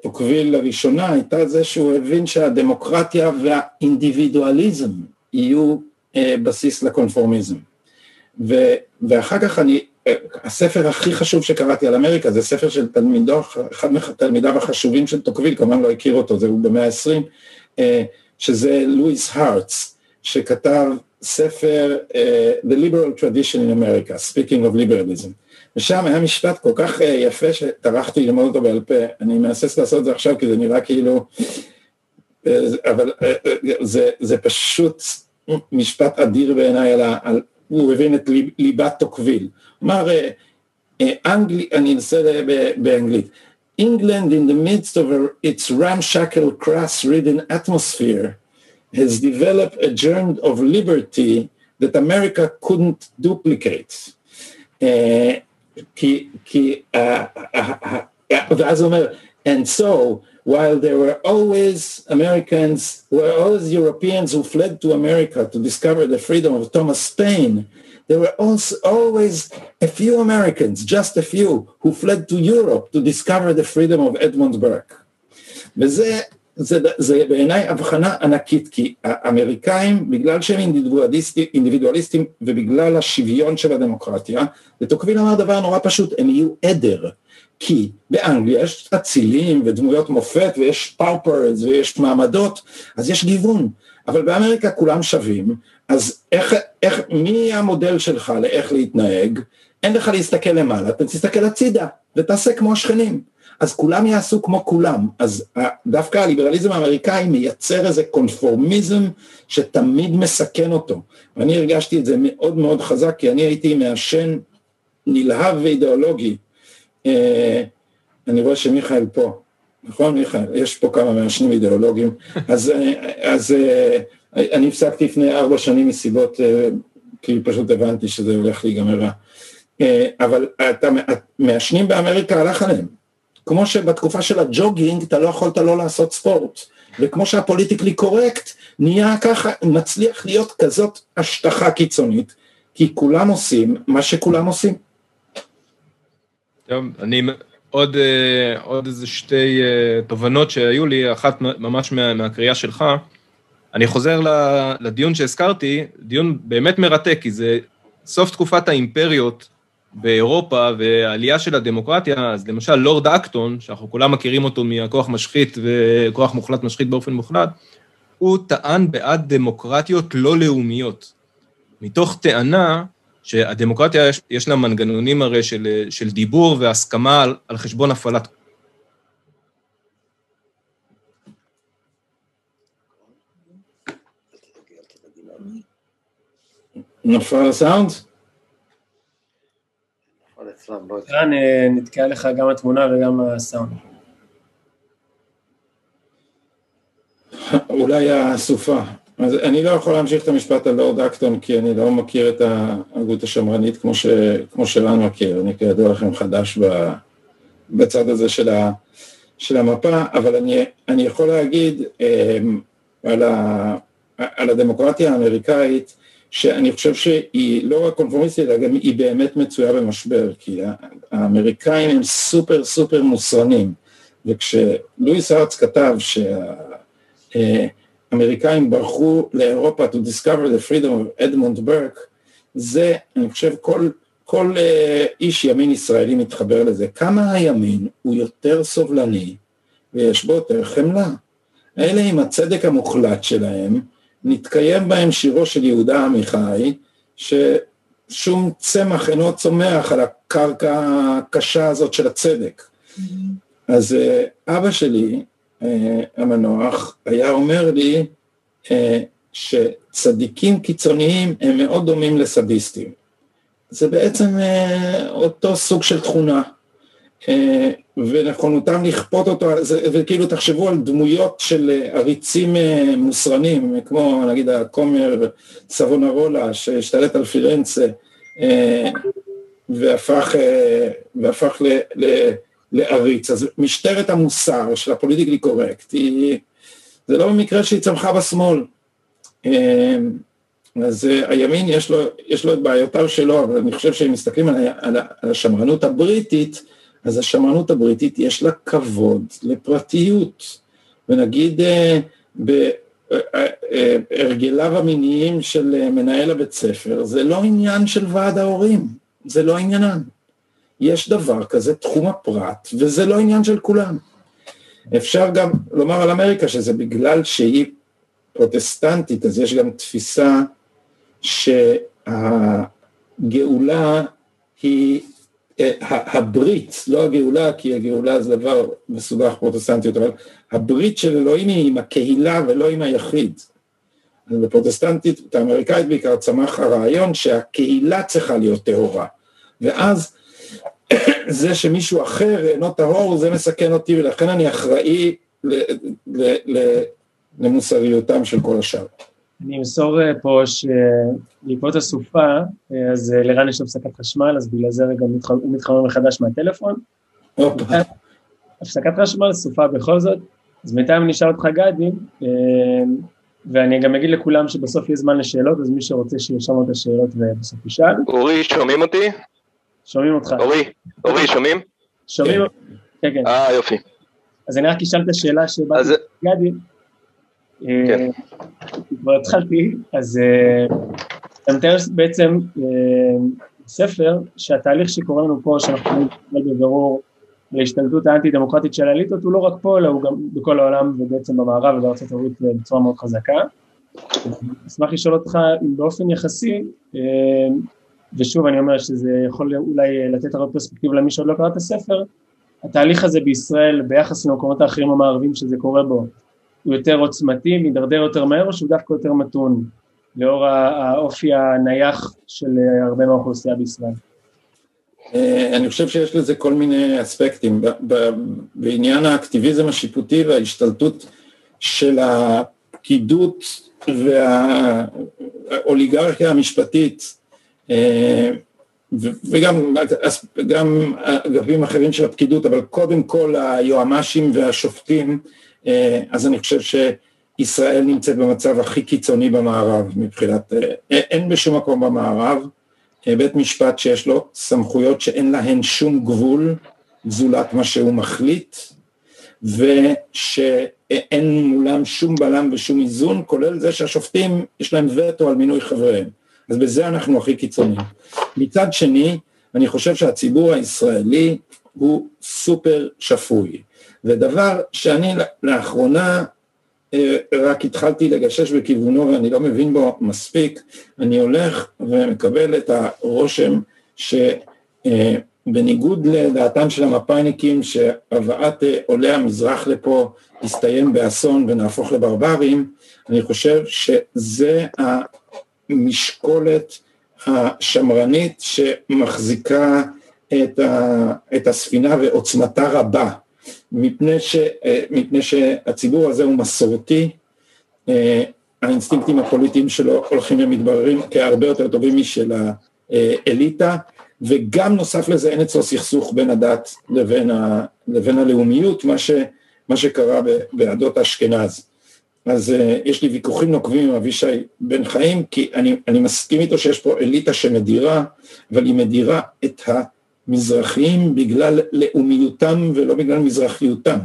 תוקביל לראשונה הייתה זה שהוא הבין שהדמוקרטיה והאינדיבידואליזם יהיו בסיס לקונפורמיזם. ואחר כך אני הספר הכי חשוב שקראתי על אמריקה זה ספר של תלמידו, אחד מתלמידיו החשובים של טוקוויל, כמובן לא הכיר אותו, זה הוא במאה ה-20, אה, שזה לואיס הארץ, שכתב ספר uh, The Liberal Tradition in America, Speaking of Liberalism. ושם היה משפט כל כך uh, יפה שטרחתי ללמוד אותו בעל פה, אני מהסס לעשות את זה עכשיו כי זה נראה כאילו, אבל זה, זה פשוט משפט אדיר בעיניי על, על, הוא הבין את ליבת טוקוויל. אמר, אנגלי, אני אנסה באנגלית, England in the midst of its ramshackle crass-ridden atmosphere has developed a germ of liberty that America couldn't duplicate. כי, כי, ואז הוא אומר, and so while there were always Americans, were always Europeans who fled to America to discover the freedom of Thomas Paine, there were also always a few Americans, just a few, who fled to Europe to discover the freedom of Edmund Burke. וזה זה, זה בעיניי הבחנה ענקית, כי האמריקאים, בגלל שהם אינדיבידואליסטים, אינדיבידואליסטים ובגלל השוויון של הדמוקרטיה, ותוקביל אמר דבר נורא פשוט, הם יהיו עדר. כי באנגליה יש אצילים ודמויות מופת ויש paupers ויש מעמדות, אז יש גיוון, אבל באמריקה כולם שווים, אז איך, איך, מי המודל שלך לאיך להתנהג? אין לך להסתכל למעלה, אתה תסתכל הצידה ותעשה כמו השכנים. אז כולם יעשו כמו כולם, אז דווקא הליברליזם האמריקאי מייצר איזה קונפורמיזם שתמיד מסכן אותו, ואני הרגשתי את זה מאוד מאוד חזק, כי אני הייתי מעשן נלהב ואידיאולוגי, אה, אני רואה שמיכאל פה, נכון מיכאל? יש פה כמה מעשנים אידיאולוגיים, <laughs> אז, אה, אז אה, אני הפסקתי לפני ארבע שנים מסיבות, כי פשוט הבנתי שזה הולך להיגמר רע. אבל מעשנים באמריקה הלך עליהם, כמו שבתקופה של הג'וגינג אתה לא יכולת לא לעשות ספורט, וכמו שהפוליטיקלי קורקט נהיה ככה, מצליח להיות כזאת השטחה קיצונית, כי כולם עושים מה שכולם עושים. טוב, אני עוד, אה, עוד איזה שתי אה, תובנות שהיו לי, אחת ממש מה, מהקריאה שלך. אני חוזר לדיון שהזכרתי, דיון באמת מרתק, כי זה סוף תקופת האימפריות באירופה והעלייה של הדמוקרטיה, אז למשל לורד אקטון, שאנחנו כולם מכירים אותו מהכוח משחית וכוח מוחלט משחית באופן מוחלט, הוא טען בעד דמוקרטיות לא לאומיות, מתוך טענה שהדמוקרטיה יש, יש לה מנגנונים הרי של, של דיבור והסכמה על, על חשבון הפעלת נפל הסאונד? כאן אה, נתקעה לך גם התמונה וגם הסאונד. אולי הסופה. אז אני לא יכול להמשיך את המשפט על לורד אקטון כי אני לא מכיר את ההגות השמרנית כמו, ש, כמו שלנו מכיר, אני כידוע לכם חדש בצד הזה של, ה, של המפה, אבל אני, אני יכול להגיד אה, על, ה, על הדמוקרטיה האמריקאית שאני חושב שהיא לא רק קונפורמיסטית, אלא גם היא באמת מצויה במשבר, כי האמריקאים הם סופר סופר מוסרנים, וכשלואיס ארץ כתב שהאמריקאים ברחו לאירופה to discover the freedom of Edmund Burke, זה, אני חושב, כל, כל אה, איש ימין ישראלי מתחבר לזה. כמה הימין הוא יותר סובלני ויש בו יותר חמלה. אלה עם הצדק המוחלט שלהם, נתקיים בהם שירו של יהודה עמיחי, ששום צמח אינו צומח על הקרקע הקשה הזאת של הצדק. אז אה, אבא שלי, המנוח, היה אומר לי אה, שצדיקים קיצוניים הם מאוד דומים לסדיסטים. זה בעצם אותו סוג של תכונה. ונכונותם לכפות אותו, וכאילו תחשבו על דמויות של אה, עריצים אה, מוסרנים, כמו נגיד הכומר סבונרולה שהשתלט על פירנצה אה, והפך, והפך ל, ל, לעריץ. אז משטרת המוסר של הפוליטיקלי קורקט, היא, זה לא במקרה שהיא צמחה בשמאל. אז הימין יש לו, יש לו את בעיותיו שלו, אבל אני חושב שהם מסתכלים על, על, על השמרנות הבריטית, אז השמרנות הבריטית יש לה כבוד לפרטיות, ונגיד אה, בהרגליו אה, אה, המיניים של מנהל הבית ספר, זה לא עניין של ועד ההורים, זה לא עניינם. יש דבר כזה, תחום הפרט, וזה לא עניין של כולם. אפשר גם לומר על אמריקה שזה בגלל שהיא פרוטסטנטית, אז יש גם תפיסה שהגאולה היא אה, הברית, לא הגאולה, כי הגאולה זה דבר מסובך פרוטסטנטיות, אבל הברית של אלוהים היא עם הקהילה ולא עם היחיד. בפרוטסטנטית, האמריקאית בעיקר, צמח הרעיון שהקהילה צריכה להיות טהורה. ואז זה שמישהו אחר אינו טהור, זה מסכן אותי, ולכן אני אחראי למוסריותם של כל השאר. אני אמסור אה, פה שבעקבות הסופה, אה, אז אה, לרן יש הפסקת חשמל, אז בגלל זה רגע הוא מתחמם מחדש מהטלפון. הפסקת חשמל, סופה בכל זאת. אז בינתיים אני אשאל אותך גדי, ואני גם אגיד לכולם שבסוף יהיה זמן לשאלות, אז מי שרוצה שירשום את השאלות ובסוף ישאל. אורי, שומעים אותי? שומעים אותך. אורי, אורי, שומעים? שומעים, כן, כן. אה, יופי. אז אני רק אשאל את השאלה שבאתי גדי. כן. כבר התחלתי, אז אה, אתה מתאר בעצם אה, ספר שהתהליך שקורה לנו פה, שאנחנו יכולים בבירור להשתלטות האנטי-דמוקרטית של האליטות הוא לא רק פה, אלא הוא גם בכל העולם ובעצם במערב ובארצות הברית בצורה מאוד חזקה. אשמח לשאול אותך אם באופן יחסי, אה, ושוב אני אומר שזה יכול אולי לתת הרבה פרספקטיבה למי שעוד לא קרא את הספר, התהליך הזה בישראל ביחס למקומות האחרים המערבים שזה קורה בו, הוא יותר עוצמתי, מידרדר יותר מהר או שהוא דווקא יותר מתון, לאור האופי הנייח של הרבה מהאוכלוסייה בישראל? אה, אני חושב שיש לזה כל מיני אספקטים. בעניין האקטיביזם השיפוטי וההשתלטות של הפקידות והאוליגרכיה המשפטית, וגם גם אגפים אחרים של הפקידות, אבל קודם כל היועמ"שים והשופטים, אה, אז אני חושב שישראל נמצאת במצב הכי קיצוני במערב מבחינת, אין בשום מקום במערב בית משפט שיש לו סמכויות שאין להן שום גבול זולת מה שהוא מחליט ושאין מולם שום בלם ושום איזון כולל זה שהשופטים יש להם וטו על מינוי חבריהם אז בזה אנחנו הכי קיצוניים. מצד שני אני חושב שהציבור הישראלי הוא סופר שפוי ודבר שאני לאחרונה אה, רק התחלתי לגשש בכיוונו ואני לא מבין בו מספיק, אני הולך ומקבל את הרושם שבניגוד אה, לדעתם של המפא"יניקים שהבאת אה, עולי המזרח לפה יסתיים באסון ונהפוך לברברים, אני חושב שזה המשקולת השמרנית שמחזיקה את, ה, את הספינה ועוצמתה רבה. מפני, ש, מפני שהציבור הזה הוא מסורתי, אה, האינסטינקטים הפוליטיים שלו הולכים ומתבררים כהרבה יותר טובים משל האליטה, וגם נוסף לזה אין אצלו סכסוך בין הדת לבין, ה, לבין הלאומיות, מה, ש, מה שקרה בעדות אשכנז. אז uh, יש לי ויכוחים נוקבים עם אבישי בן חיים, כי אני, אני מסכים איתו שיש פה אליטה שמדירה, אבל היא מדירה את ה... מזרחיים בגלל לאומיותם ולא בגלל מזרחיותם.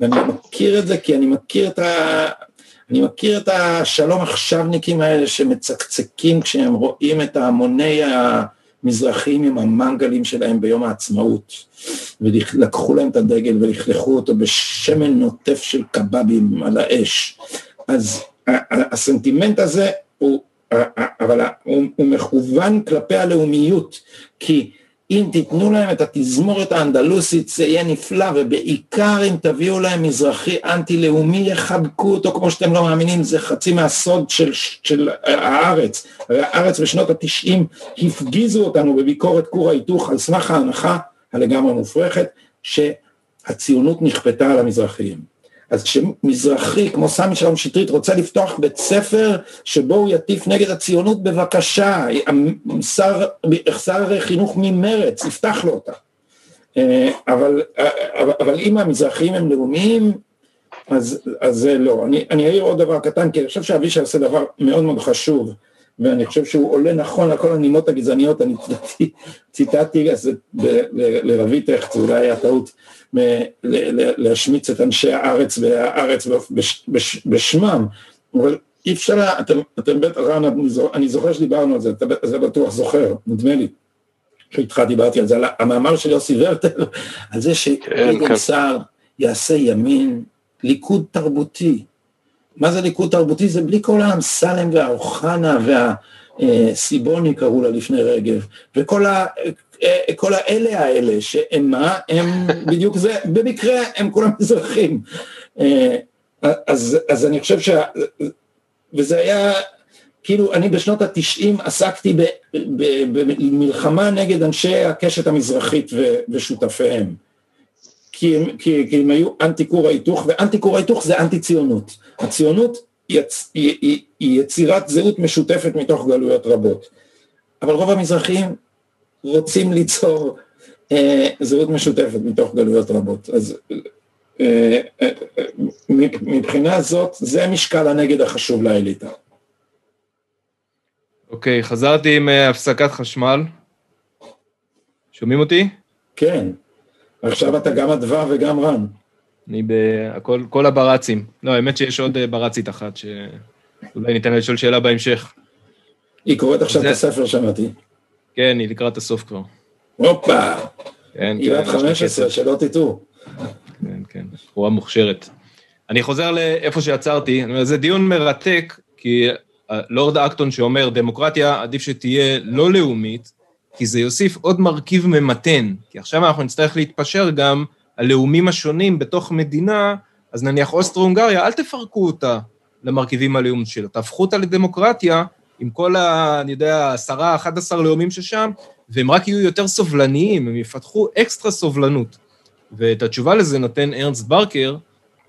ואני מכיר את זה כי אני מכיר את ה... אני מכיר את השלום עכשווניקים האלה שמצקצקים כשהם רואים את ההמוני המזרחים עם המנגלים שלהם ביום העצמאות ולקחו להם את הדגל ולכלכו אותו בשמן נוטף של קבבים על האש. אז הסנטימנט הזה הוא, אבל הוא, הוא מכוון כלפי הלאומיות, כי אם תיתנו להם את התזמורת האנדלוסית זה יהיה נפלא ובעיקר אם תביאו להם מזרחי אנטי-לאומי יחבקו אותו כמו שאתם לא מאמינים זה חצי מהסוד של, של הארץ. הרי הארץ בשנות התשעים הפגיזו אותנו בביקורת כור ההיתוך על סמך ההנחה הלגמרי מופרכת שהציונות נכפתה על המזרחיים אז כשמזרחי כמו סמי שלום שטרית רוצה לפתוח בית ספר שבו הוא יטיף נגד הציונות בבקשה, שר, שר חינוך ממרץ יפתח לו אותה. אה, אבל, אבל, אבל אם המזרחים הם לאומיים אז, אז זה לא. אני, אני אעיר עוד דבר קטן כי אני חושב שאבישי עושה דבר מאוד מאוד חשוב ואני חושב שהוא עולה נכון לכל הנימות הגזעניות, אני ציטטתי לרבי טכט, זה אולי היה טעות, להשמיץ את אנשי הארץ והארץ בשמם, אבל אי אפשר, אתם, אתם בטח, רן, אני זוכר שדיברנו על זה, אתה בטוח זוכר, נדמה לי, שאיתך דיברתי על זה, על המאמר של יוסי ורטר, על זה שגדעון כן, כן. סער יעשה ימין, ליכוד תרבותי. מה זה ליכוד תרבותי? זה בלי כל האמסלם והאוחנה והסיבוני קראו לה לפני רגב, וכל ה... כל האלה האלה, שהם מה? הם <laughs> בדיוק זה, במקרה הם כולם מזרחים. אז, אז אני חושב ש... וזה היה, כאילו, אני בשנות התשעים עסקתי במלחמה נגד אנשי הקשת המזרחית ושותפיהם. כי הם, כי, כי הם היו אנטי כור ההיתוך, ואנטי כור ההיתוך זה אנטי ציונות. הציונות יצ, היא, היא, היא יצירת זהות משותפת מתוך גלויות רבות. אבל רוב המזרחים רוצים ליצור אה, זהות משותפת מתוך גלויות רבות. אז אה, אה, מבחינה זאת, זה משקל הנגד החשוב לאליטה. אוקיי, חזרתי עם אה, הפסקת חשמל. שומעים אותי? כן. עכשיו אתה גם אדווה וגם רן. אני בכל כל הברצים. לא, האמת שיש עוד אה, ברצית אחת שאולי ניתן לה לשאול שאלה בהמשך. היא קוראת עכשיו זה... את הספר, שמעתי. כן, היא לקראת הסוף כבר. הופה. כן, היא בת כן, לה 15, קצב. שלא תטעו. כן, כן, בחורה מוכשרת. אני חוזר לאיפה שעצרתי, אני אומר, זה דיון מרתק, כי אה, לורד אקטון שאומר, דמוקרטיה עדיף שתהיה לא לאומית, כי זה יוסיף עוד מרכיב ממתן, כי עכשיו אנחנו נצטרך להתפשר גם על לאומים השונים בתוך מדינה, אז נניח אוסטרו-הונגריה, אל תפרקו אותה למרכיבים הלאומיים שלה, תהפכו אותה לדמוקרטיה עם כל ה... אני יודע, עשרה, 11 לאומים ששם, והם רק יהיו יותר סובלניים, הם יפתחו אקסטרה סובלנות. ואת התשובה לזה נותן ארנסט ברקר,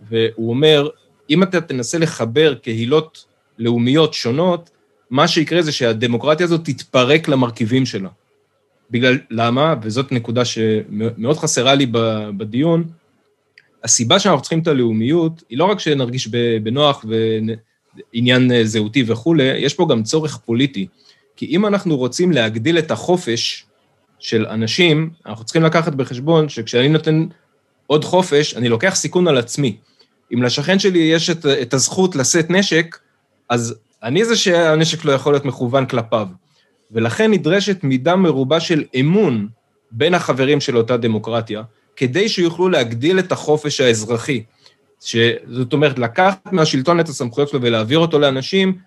והוא אומר, אם אתה תנסה לחבר קהילות לאומיות שונות, מה שיקרה זה שהדמוקרטיה הזאת תתפרק למרכיבים שלה. בגלל, למה? וזאת נקודה שמאוד חסרה לי בדיון, הסיבה שאנחנו צריכים את הלאומיות, היא לא רק שנרגיש בנוח ועניין זהותי וכולי, יש פה גם צורך פוליטי. כי אם אנחנו רוצים להגדיל את החופש של אנשים, אנחנו צריכים לקחת בחשבון שכשאני נותן עוד חופש, אני לוקח סיכון על עצמי. אם לשכן שלי יש את, את הזכות לשאת נשק, אז אני זה שהנשק לא יכול להיות מכוון כלפיו. ולכן נדרשת מידה מרובה של אמון בין החברים של אותה דמוקרטיה, כדי שיוכלו להגדיל את החופש האזרחי. זאת אומרת, לקחת מהשלטון את הסמכויות שלו ולהעביר אותו לאנשים,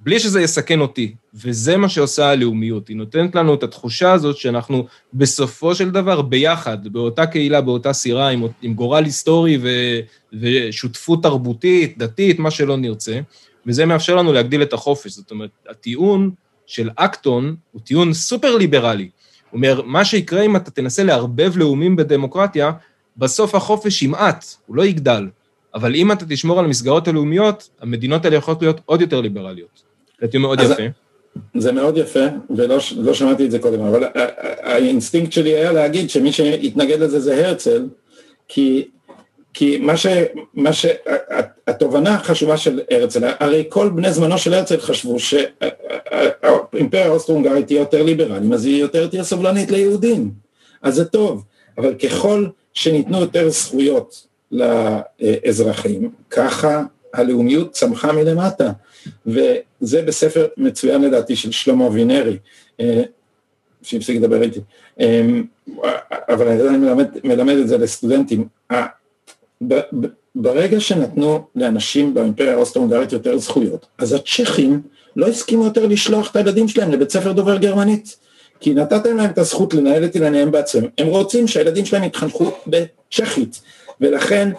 בלי שזה יסכן אותי. וזה מה שעושה הלאומיות. היא נותנת לנו את התחושה הזאת שאנחנו בסופו של דבר ביחד, באותה קהילה, באותה סירה, עם, עם גורל היסטורי ו, ושותפות תרבותית, דתית, מה שלא נרצה, וזה מאפשר לנו להגדיל את החופש. זאת אומרת, הטיעון של אקטון הוא טיעון סופר ליברלי. הוא אומר, מה שיקרה אם אתה תנסה לערבב לאומים בדמוקרטיה, בסוף החופש ימעט, הוא לא יגדל. אבל אם אתה תשמור על המסגרות הלאומיות, המדינות האלה יכולות להיות עוד יותר ליברליות. זה טיעון מאוד יפה. זה מאוד יפה, ולא לא שמעתי את זה קודם, אבל ה- ה- האינסטינקט שלי היה להגיד שמי שהתנגד לזה זה הרצל, כי, כי מה ש... מה ש... התובנה החשובה של הרצל, הרי כל בני זמנו של הרצל חשבו שהאימפריה האוסטרו-הונגרית תהיה יותר ליברלית, אז היא יותר תהיה סובלנית ליהודים, אז זה טוב, אבל ככל שניתנו יותר זכויות לאזרחים, ככה הלאומיות צמחה מלמטה. וזה בספר מצוין לדעתי של שלמה אבינרי, אה, שהפסיק לדבר איתי, אה, אבל אני מלמד, מלמד את זה לסטודנטים. ברגע שנתנו לאנשים באימפריה האוסטרו-הונגרית יותר זכויות, אז הצ'כים לא הסכימו יותר לשלוח את הילדים שלהם לבית ספר דובר גרמנית, כי נתתם להם את הזכות לנהל את ענייניהם בעצמם, הם רוצים שהילדים שלהם יתחנכו בצ'כית, ולכן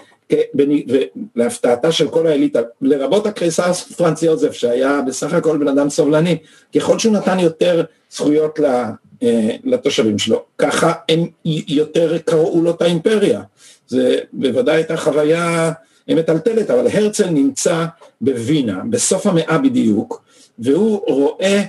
ולהפתעתה של כל האליטה, לרבות הקריסר פרנץ יוזף שהיה בסך הכל בן אדם סובלני, ככל שהוא נתן יותר זכויות אה, לתושבים שלו, ככה הם יותר קראו לו את האימפריה. זה בוודאי הייתה חוויה מטלטלת, אבל הרצל נמצא בווינה, בסוף המאה בדיוק, והוא רואה,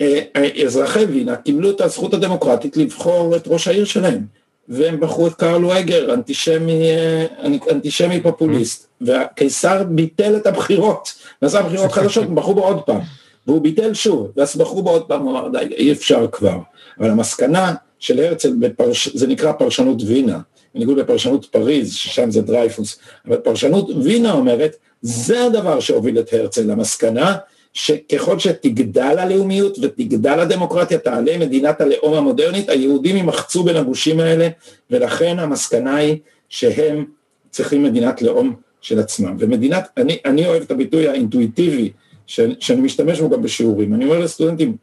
אה, אזרחי וינה קיבלו את הזכות הדמוקרטית לבחור את ראש העיר שלהם. והם בחרו את קרל וגר, אנטישמי, אה, אנטישמי פופוליסט, והקיסר ביטל את הבחירות, ועשה בחירות חדשות, הם בחרו בו עוד פעם, והוא ביטל שוב, ואז בחרו בו עוד פעם, הוא אמר, די, אי אפשר כבר. אבל המסקנה של הרצל, בפרש... זה נקרא פרשנות וינה, בניגוד לפרשנות פריז, ששם זה דרייפוס, אבל פרשנות וינה אומרת, זה הדבר שהוביל את הרצל למסקנה, שככל שתגדל הלאומיות ותגדל הדמוקרטיה, תעלה מדינת הלאום המודרנית, היהודים יימחצו בין הגושים האלה, ולכן המסקנה היא שהם צריכים מדינת לאום של עצמם. ומדינת, אני, אני אוהב את הביטוי האינטואיטיבי, ש, שאני משתמש בו גם בשיעורים. אני אומר לסטודנטים,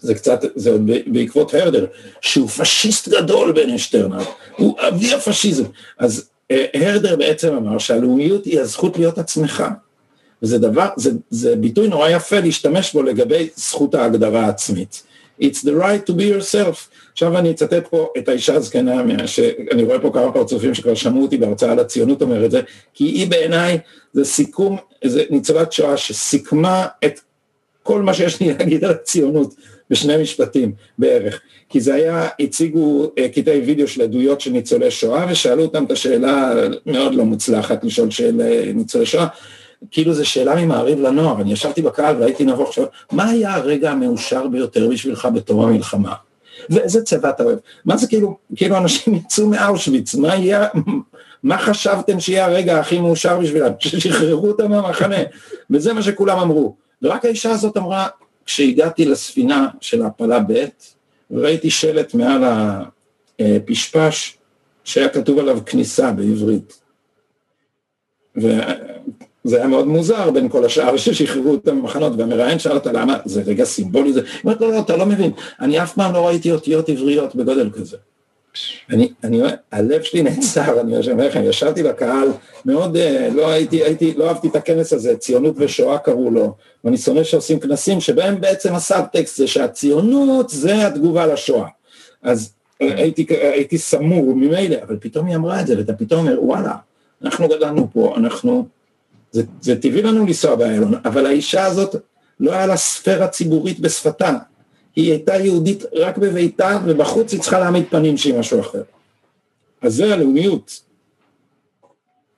זה קצת, זה עוד בעקבות הרדר, שהוא פשיסט גדול בן שטרנר, הוא אבי הפשיזם. אז אה, הרדר בעצם אמר שהלאומיות היא הזכות להיות עצמך. וזה דבר, זה, זה ביטוי נורא יפה להשתמש בו לגבי זכות ההגדרה העצמית. It's the right to be yourself. עכשיו אני אצטט פה את האישה הזקנה, שאני רואה פה כמה פרצופים שכבר שמעו אותי בהרצאה על הציונות אומר את זה, כי היא בעיניי זה סיכום, זה ניצולת שואה שסיכמה את כל מה שיש לי להגיד על הציונות בשני משפטים בערך. כי זה היה, הציגו אה, קטעי וידאו של עדויות של ניצולי שואה ושאלו אותם את השאלה מאוד לא מוצלחת לשאול של אה, ניצולי שואה. כאילו זו שאלה ממעריב לנוער, אני ישבתי בקהל והייתי נבוך עכשיו, מה היה הרגע המאושר ביותר בשבילך בתום המלחמה? ואיזה צבע אתה אוהב? מה זה כאילו, כאילו אנשים יצאו מאושוויץ, מה יהיה, מה חשבתם שיהיה הרגע הכי מאושר בשבילם? ששחררו אותם מהמחנה, וזה מה שכולם אמרו. ורק האישה הזאת אמרה, כשהגעתי לספינה של ההפלה ב', וראיתי שלט מעל אה, פשפש שהיה כתוב עליו כניסה בעברית. וזה היה מאוד מוזר בין כל השאר ששחררו אותם במחנות, והמראיין שאל אותה למה, זה רגע סימבולי זה, היא אומרת לא, לא, אתה לא מבין, אני אף פעם לא ראיתי אותיות עבריות בגודל כזה. אני, אני, הלב שלי נעצר, אני אומר לכם, ישבתי בקהל, מאוד, אה, לא הייתי, הייתי, לא אהבתי את הכנס הזה, ציונות ושואה קראו לו, ואני שונא שעושים כנסים שבהם בעצם הסאבטקסט זה שהציונות זה התגובה לשואה. אז הייתי, הייתי סמור ממילא, אבל פתאום היא אמרה את זה, ואתה פתאום אומר, וואלה, אנחנו גדלנו פה, אנחנו, זה, זה טבעי לנו לנסוע באיילון, אבל האישה הזאת, לא היה לה ספירה ציבורית בשפתה, היא הייתה יהודית רק בביתה, ובחוץ היא צריכה להעמיד פנים שהיא משהו אחר. אז זה הלאומיות.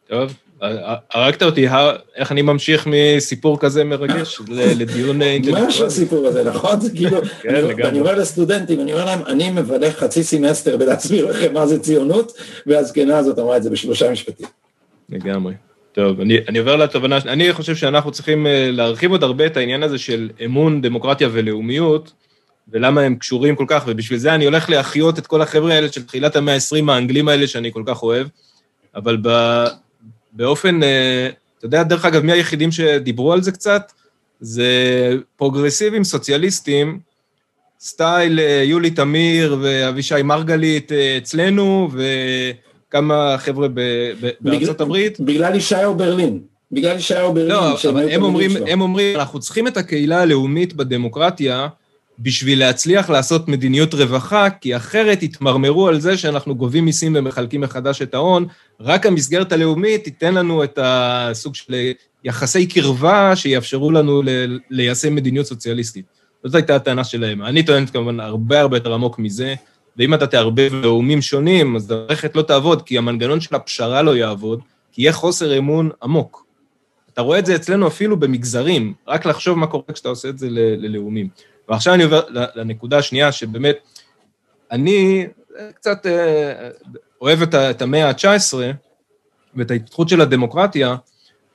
טוב, הרגת אותי, איך אני ממשיך מסיפור כזה מרגש לדיון אינטלקטואלי? מה שהסיפור הזה, נכון? זה כאילו, <laughs> כן, אני אומר לסטודנטים, אני אומר להם, אני מבלה חצי סמסטר בלהסביר לכם מה זה ציונות, והזקנה הזאת אמרה את זה בשלושה משפטים. לגמרי. טוב, אני, אני עובר לתובנה, אני חושב שאנחנו צריכים אה, להרחיב עוד הרבה את העניין הזה של אמון, דמוקרטיה ולאומיות, ולמה הם קשורים כל כך, ובשביל זה אני הולך להחיות את כל החבר'ה האלה של תחילת המאה ה-20, האנגלים האלה שאני כל כך אוהב, אבל ב, באופן, אה, אתה יודע, דרך אגב, מי היחידים שדיברו על זה קצת? זה פרוגרסיבים סוציאליסטים, סטייל אה, יולי תמיר ואבישי מרגלית אה, אצלנו, וכמה חבר'ה בארצות הברית. בגלל ישעיהו ברלין. בגלל ישעיהו ברלין. לא, אבל הם אומרים, הם אומרים, אנחנו צריכים את הקהילה הלאומית בדמוקרטיה, בשביל להצליח לעשות מדיניות רווחה, כי אחרת יתמרמרו על זה שאנחנו גובים מיסים ומחלקים מחדש את ההון, רק המסגרת הלאומית תיתן לנו את הסוג של יחסי קרבה שיאפשרו לנו ליישם מדיניות סוציאליסטית. זאת הייתה הטענה שלהם. אני טוענת כמובן הרבה הרבה יותר עמוק מזה, ואם אתה תערבב לאומים שונים, אז המערכת לא תעבוד, כי המנגנון של הפשרה לא יעבוד, כי יהיה חוסר אמון עמוק. אתה רואה את זה אצלנו אפילו במגזרים, רק לחשוב מה קורה כשאתה עושה את זה ללאומים. ועכשיו אני עובר לנקודה השנייה, שבאמת, אני קצת אה, אוהב את המאה ה-19 ואת ההתפתחות של הדמוקרטיה,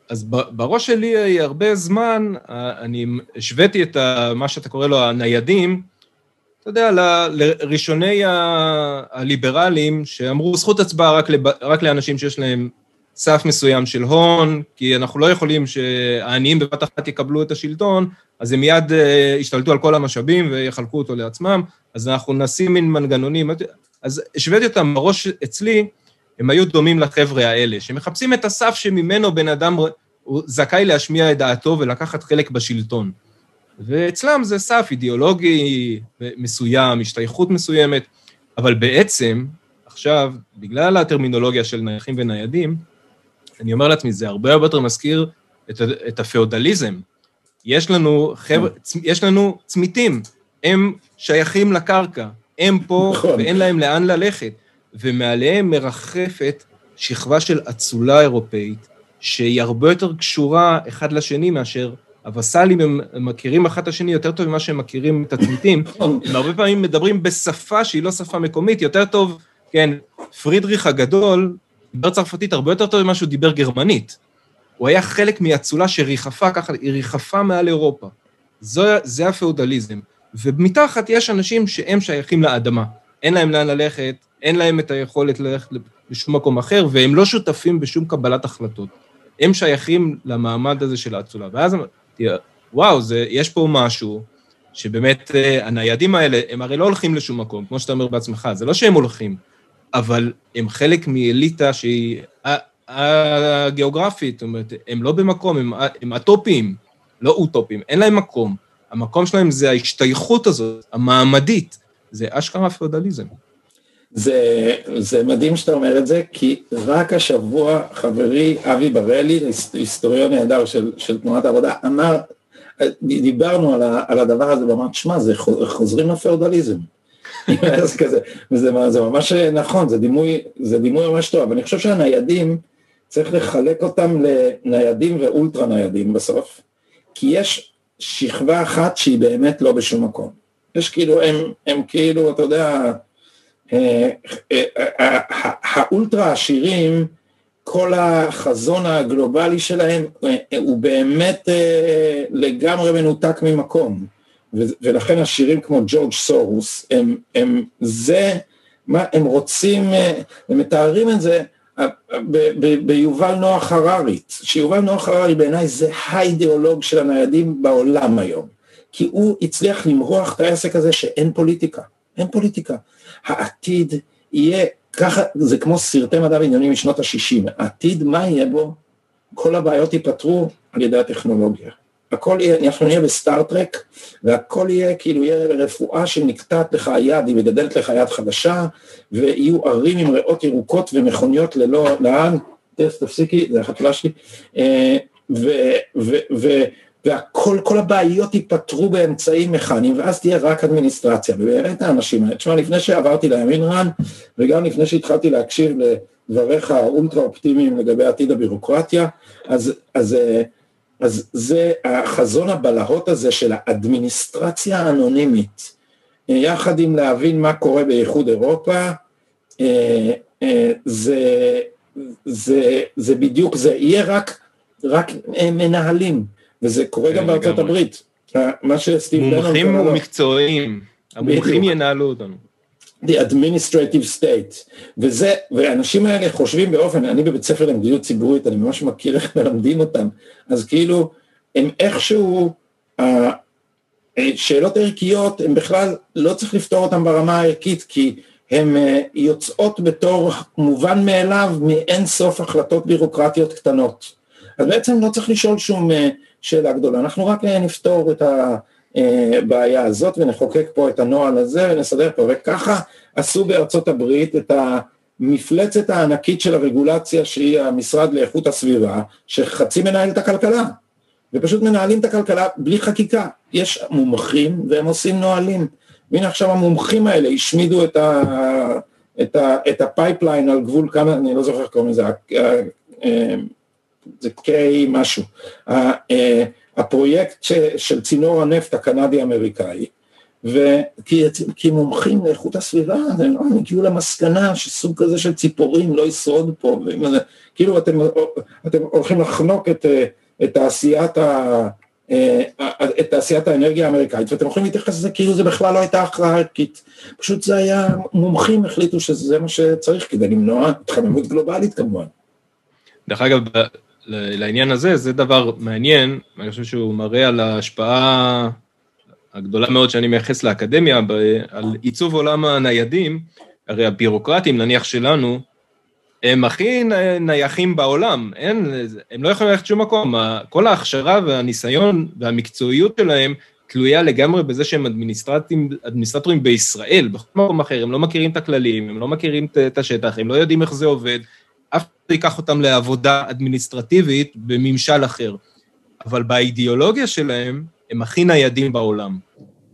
אז בראש שלי הרבה זמן, אני השוויתי את מה שאתה קורא לו הניידים, אתה יודע, לראשוני הליברלים שאמרו זכות הצבעה רק, לב, רק לאנשים שיש להם סף מסוים של הון, כי אנחנו לא יכולים שהעניים בבת אחת יקבלו את השלטון, אז הם מיד uh, ישתלטו על כל המשאבים ויחלקו אותו לעצמם, אז אנחנו נשים מין מנגנונים. אז השוויתי אותם בראש אצלי, הם היו דומים לחבר'ה האלה, שמחפשים את הסף שממנו בן אדם הוא זכאי להשמיע את דעתו ולקחת חלק בשלטון. ואצלם זה סף אידיאולוגי מסוים, השתייכות מסוימת, אבל בעצם, עכשיו, בגלל הטרמינולוגיה של נייחים וניידים, אני אומר לעצמי, זה הרבה הרבה יותר מזכיר את, את הפאודליזם. יש לנו, חבר, יש לנו צמיתים, הם שייכים לקרקע, הם פה נכון. ואין להם לאן ללכת, ומעליהם מרחפת שכבה של אצולה אירופאית, שהיא הרבה יותר קשורה אחד לשני מאשר הווסלים, הם מכירים אחד את השני יותר טוב ממה שהם מכירים את הצמיתים. <coughs> נכון. הם הרבה פעמים מדברים בשפה שהיא לא שפה מקומית, יותר טוב, כן, פרידריך הגדול דיבר צרפתית הרבה יותר טוב ממה שהוא דיבר גרמנית. הוא היה חלק מאצולה שריחפה ככה, היא ריחפה מעל אירופה. זו, זה הפאודליזם. ומתחת יש אנשים שהם שייכים לאדמה. אין להם לאן ללכת, אין להם את היכולת ללכת לשום מקום אחר, והם לא שותפים בשום קבלת החלטות. הם שייכים למעמד הזה של האצולה. ואז אמרתי, וואו, זה, יש פה משהו שבאמת, אה, הניידים האלה, הם הרי לא הולכים לשום מקום, כמו שאתה אומר בעצמך, זה לא שהם הולכים, אבל הם חלק מאליטה שהיא הגיאוגרפית, זאת אומרת, הם לא במקום, הם, הם אטופיים, לא אוטופיים, אין להם מקום. המקום שלהם זה ההשתייכות הזאת, המעמדית, זה אשכרה פאודליזם. זה, זה מדהים שאתה אומר את זה, כי רק השבוע חברי אבי בראלי, היסטוריון נהדר של, של תנועת העבודה, אמר, דיברנו על, ה, על הדבר הזה, ואמר, שמע, זה חוזרים לפאודליזם. זה כזה, וזה זה ממש נכון, זה דימוי, זה דימוי ממש טוב, אבל אני חושב שהניידים, צריך לחלק אותם לניידים ואולטרה ניידים בסוף, כי יש שכבה אחת שהיא באמת לא בשום מקום. יש כאילו, הם, הם כאילו, אתה יודע, אה, אה, אה, האולטרה עשירים, כל החזון הגלובלי שלהם הוא באמת לגמרי מנותק ממקום. ולכן השירים כמו ג'ורג' סורוס הם, הם זה מה הם רוצים, אה, הם מתארים את זה אה, ביובל נוח הררית, שיובל נוח הררי בעיניי זה האידיאולוג של הניידים בעולם היום, כי הוא הצליח למרוח את העסק הזה שאין פוליטיקה, אין פוליטיקה. העתיד יהיה ככה, זה כמו סרטי מדע בדיוני משנות ה-60, העתיד מה יהיה בו? כל הבעיות ייפתרו על ידי הטכנולוגיה. הכל יהיה, אנחנו נהיה בסטארט-טרק, והכל יהיה כאילו יהיה רפואה שנקטעת לך היד, היא מגדלת לך יד חדשה, ויהיו ערים עם ריאות ירוקות ומכוניות ללא נהג, תפסיקי, זה החתולה שלי, אה, והכל, כל הבעיות ייפתרו באמצעים מכניים, ואז תהיה רק אדמיניסטרציה, ובאמת האנשים האלה, תשמע, לפני שעברתי לימין רן, וגם לפני שהתחלתי להקשיב לדבריך האולטרה אופטימיים לגבי עתיד הבירוקרטיה, אז, אז אה, אז זה החזון הבלהות הזה של האדמיניסטרציה האנונימית, אה, יחד עם להבין מה קורה באיחוד אירופה, אה, אה, זה, זה, זה בדיוק זה, יהיה רק, רק מנהלים, וזה קורה גם בארצות הברית. מה שסטיב מומחים ומקצועיים, המומחים ינהלו אותנו. The administrative state, וזה, והאנשים האלה חושבים באופן, אני בבית ספר למדיניות ציבורית, אני ממש מכיר איך מלמדים אותם, אז כאילו, הם איכשהו, שאלות ערכיות, הם בכלל, לא צריך לפתור אותם ברמה הערכית, כי הן אה, יוצאות בתור מובן מאליו מאין סוף החלטות בירוקרטיות קטנות. אז בעצם לא צריך לשאול שום אה, שאלה גדולה, אנחנו רק אה, נפתור את ה... הבעיה הזאת ונחוקק פה את הנוהל הזה ונסדר פה, וככה עשו בארצות הברית את המפלצת הענקית של הרגולציה שהיא המשרד לאיכות הסביבה, שחצי מנהל את הכלכלה, ופשוט מנהלים את הכלכלה בלי חקיקה, יש מומחים והם עושים נהלים, והנה עכשיו המומחים האלה השמידו את, ה, את, ה, את ה pipeline על גבול כמה, אני לא זוכר איך קוראים לזה, אה, זה Key משהו, אה, הפרויקט של צינור הנפט הקנדי-אמריקאי, וכי מומחים לאיכות הסביבה, הם הגיעו למסקנה שסוג כזה של ציפורים לא ישרוד פה, כאילו אתם, אתם הולכים לחנוק את, את תעשיית ה... את תעשיית האנרגיה האמריקאית, ואתם יכולים להתייחס לזה כאילו זה בכלל לא הייתה הכרעה ערכית. פשוט זה היה, מומחים החליטו שזה מה שצריך כדי למנוע התחממות גלובלית כמובן. דרך אגב, לעניין הזה, זה דבר מעניין, ואני חושב שהוא מראה על ההשפעה הגדולה מאוד שאני מייחס לאקדמיה, על עיצוב עולם הניידים, הרי הבירוקרטים, נניח שלנו, הם הכי נייחים בעולם, אין, הם לא יכולים ללכת שום מקום, כל ההכשרה והניסיון והמקצועיות שלהם תלויה לגמרי בזה שהם אדמיניסטרטורים בישראל, בכל מקום אחר, הם לא מכירים את הכללים, הם לא מכירים את השטח, הם לא יודעים איך זה עובד, אף אחד לא ייקח אותם לעבודה אדמיניסטרטיבית בממשל אחר. אבל באידיאולוגיה שלהם, הם הכי ניידים בעולם.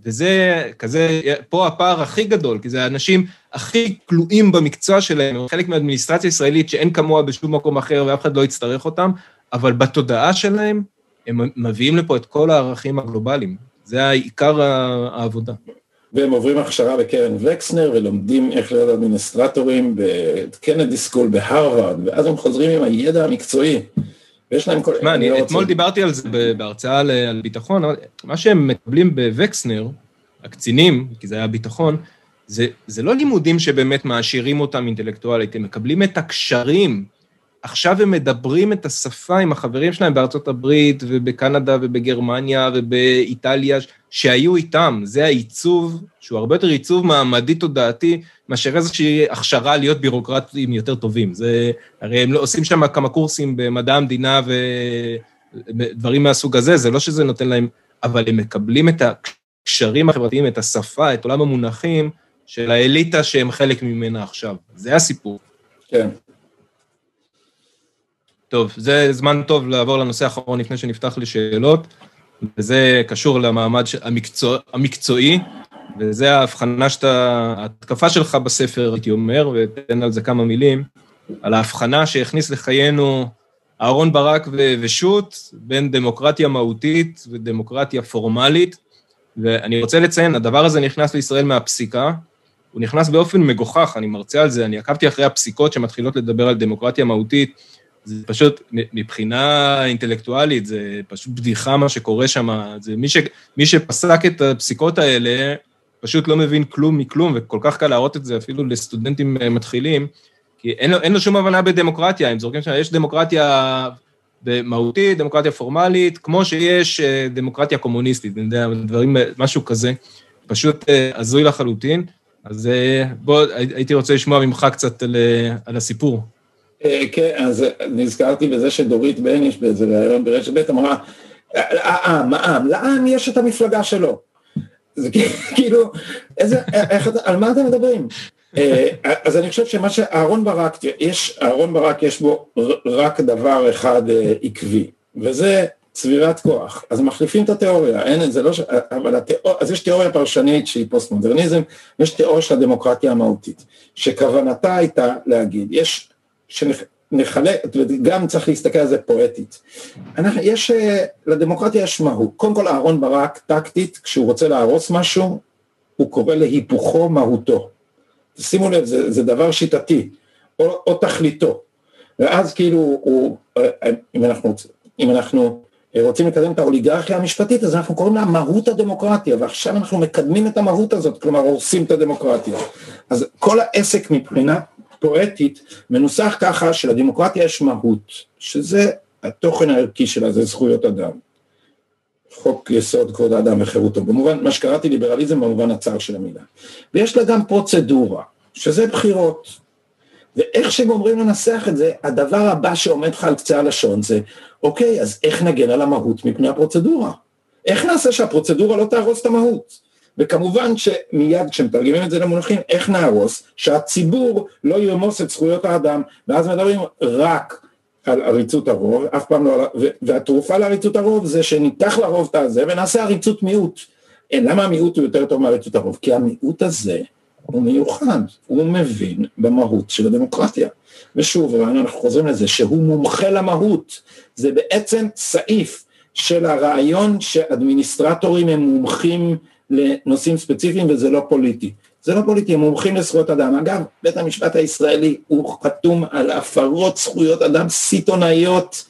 וזה כזה, פה הפער הכי גדול, כי זה האנשים הכי כלואים במקצוע שלהם, הם חלק מהאדמיניסטרציה הישראלית שאין כמוה בשום מקום אחר ואף אחד לא יצטרך אותם, אבל בתודעה שלהם, הם מביאים לפה את כל הערכים הגלובליים. זה העיקר העבודה. והם עוברים הכשרה בקרן וקסנר ולומדים איך להיות אדמיניסטרטורים בקנדי סקול בהרווארד, ואז הם חוזרים עם הידע המקצועי. ויש להם כל... תשמע, אני לא אתמול דיברתי על זה בהרצאה על ביטחון, מה שהם מקבלים בווקסנר, הקצינים, כי זה היה ביטחון, זה, זה לא לימודים שבאמת מעשירים אותם אינטלקטואלית, הם מקבלים את הקשרים עכשיו הם מדברים את השפה עם החברים שלהם בארצות הברית ובקנדה ובגרמניה ובאיטליה, שהיו איתם. זה העיצוב, שהוא הרבה יותר עיצוב מעמדי תודעתי, מאשר איזושהי הכשרה להיות בירוקרטים יותר טובים. זה, הרי הם לא עושים שם כמה קורסים במדע המדינה ודברים מהסוג הזה, זה לא שזה נותן להם, אבל הם מקבלים את הקשרים החברתיים, את השפה, את עולם המונחים של האליטה שהם חלק ממנה עכשיו. זה הסיפור. כן. טוב, זה זמן טוב לעבור לנושא האחרון לפני שנפתח לשאלות, וזה קשור למעמד המקצוע, המקצועי, וזה ההבחנה שאתה, ההתקפה שלך בספר, הייתי אומר, ותן על זה כמה מילים, על ההבחנה שהכניס לחיינו אהרון ברק ושות' בין דמוקרטיה מהותית ודמוקרטיה פורמלית, ואני רוצה לציין, הדבר הזה נכנס לישראל מהפסיקה, הוא נכנס באופן מגוחך, אני מרצה על זה, אני עקבתי אחרי הפסיקות שמתחילות לדבר על דמוקרטיה מהותית, זה פשוט, מבחינה אינטלקטואלית, זה פשוט בדיחה מה שקורה שם. זה מי, ש, מי שפסק את הפסיקות האלה, פשוט לא מבין כלום מכלום, וכל כך קל להראות את זה אפילו לסטודנטים אה, מתחילים, כי אין לו, אין לו שום הבנה בדמוקרטיה, הם זורקים שם, יש דמוקרטיה מהותית, דמוקרטיה פורמלית, כמו שיש אה, דמוקרטיה קומוניסטית, אני יודע, דברים, משהו כזה, פשוט הזוי לחלוטין. אז בוא, הייתי רוצה לשמוע ממך קצת על, על הסיפור. כן, אז נזכרתי בזה שדורית בייניש באיזה ראיון ברשת ב' אמרה, העם, העם, לעם יש את המפלגה שלו. זה <laughs> כאילו, איזה, איך, על מה אתם מדברים? אה, אז אני חושב שמה שאהרון ברק, יש, אהרון ברק יש בו רק דבר אחד אה, עקבי, וזה צבירת כוח. אז מחליפים את התיאוריה, אין, זה לא, ש... אבל התיאור... אז יש תיאוריה פרשנית שהיא פוסט-מודרניזם, יש תיאוריה של הדמוקרטיה המהותית, שכוונתה הייתה להגיד, יש, שנח... נחלק, גם צריך להסתכל על זה פואטית. אנחנו, יש, אה, לדמוקרטיה יש מהות. קודם כל אהרון ברק, טקטית, כשהוא רוצה להרוס משהו, הוא קורא להיפוכו מהותו. שימו לב, זה, זה דבר שיטתי, או, או תכליתו. ואז כאילו, הוא, אה, אם אנחנו, אם אנחנו רוצים לקדם את האוליגרכיה המשפטית, אז אנחנו קוראים לה מהות הדמוקרטיה, ועכשיו אנחנו מקדמים את המהות הזאת, כלומר הורסים את הדמוקרטיה. אז כל העסק מבחינה פואטית מנוסח ככה שלדמוקרטיה יש מהות, שזה התוכן הערכי שלה, זה זכויות אדם. חוק יסוד כבוד האדם וחירותו, במובן, מה שקראתי ליברליזם במובן הצר של המילה. ויש לה גם פרוצדורה, שזה בחירות. ואיך שהם אומרים לנסח את זה, הדבר הבא שעומד לך על קצה הלשון זה, אוקיי, אז איך נגן על המהות מפני הפרוצדורה? איך נעשה שהפרוצדורה לא תהרוס את המהות? וכמובן שמיד כשמתרגמים את זה למונחים, איך נהרוס? שהציבור לא ירמוס את זכויות האדם, ואז מדברים רק על עריצות הרוב, אף פעם לא, והתרופה לעריצות הרוב זה שניתח לרוב את הזה ונעשה עריצות מיעוט. אין, למה המיעוט הוא יותר טוב מעריצות הרוב? כי המיעוט הזה הוא מיוחד, הוא מבין במהות של הדמוקרטיה. ושוב, אנחנו חוזרים לזה, שהוא מומחה למהות, זה בעצם סעיף של הרעיון שאדמיניסטרטורים הם מומחים לנושאים ספציפיים וזה לא פוליטי. זה לא פוליטי, הם מומחים לזכויות אדם. אגב, בית המשפט הישראלי הוא חתום על הפרות זכויות אדם סיטונאיות.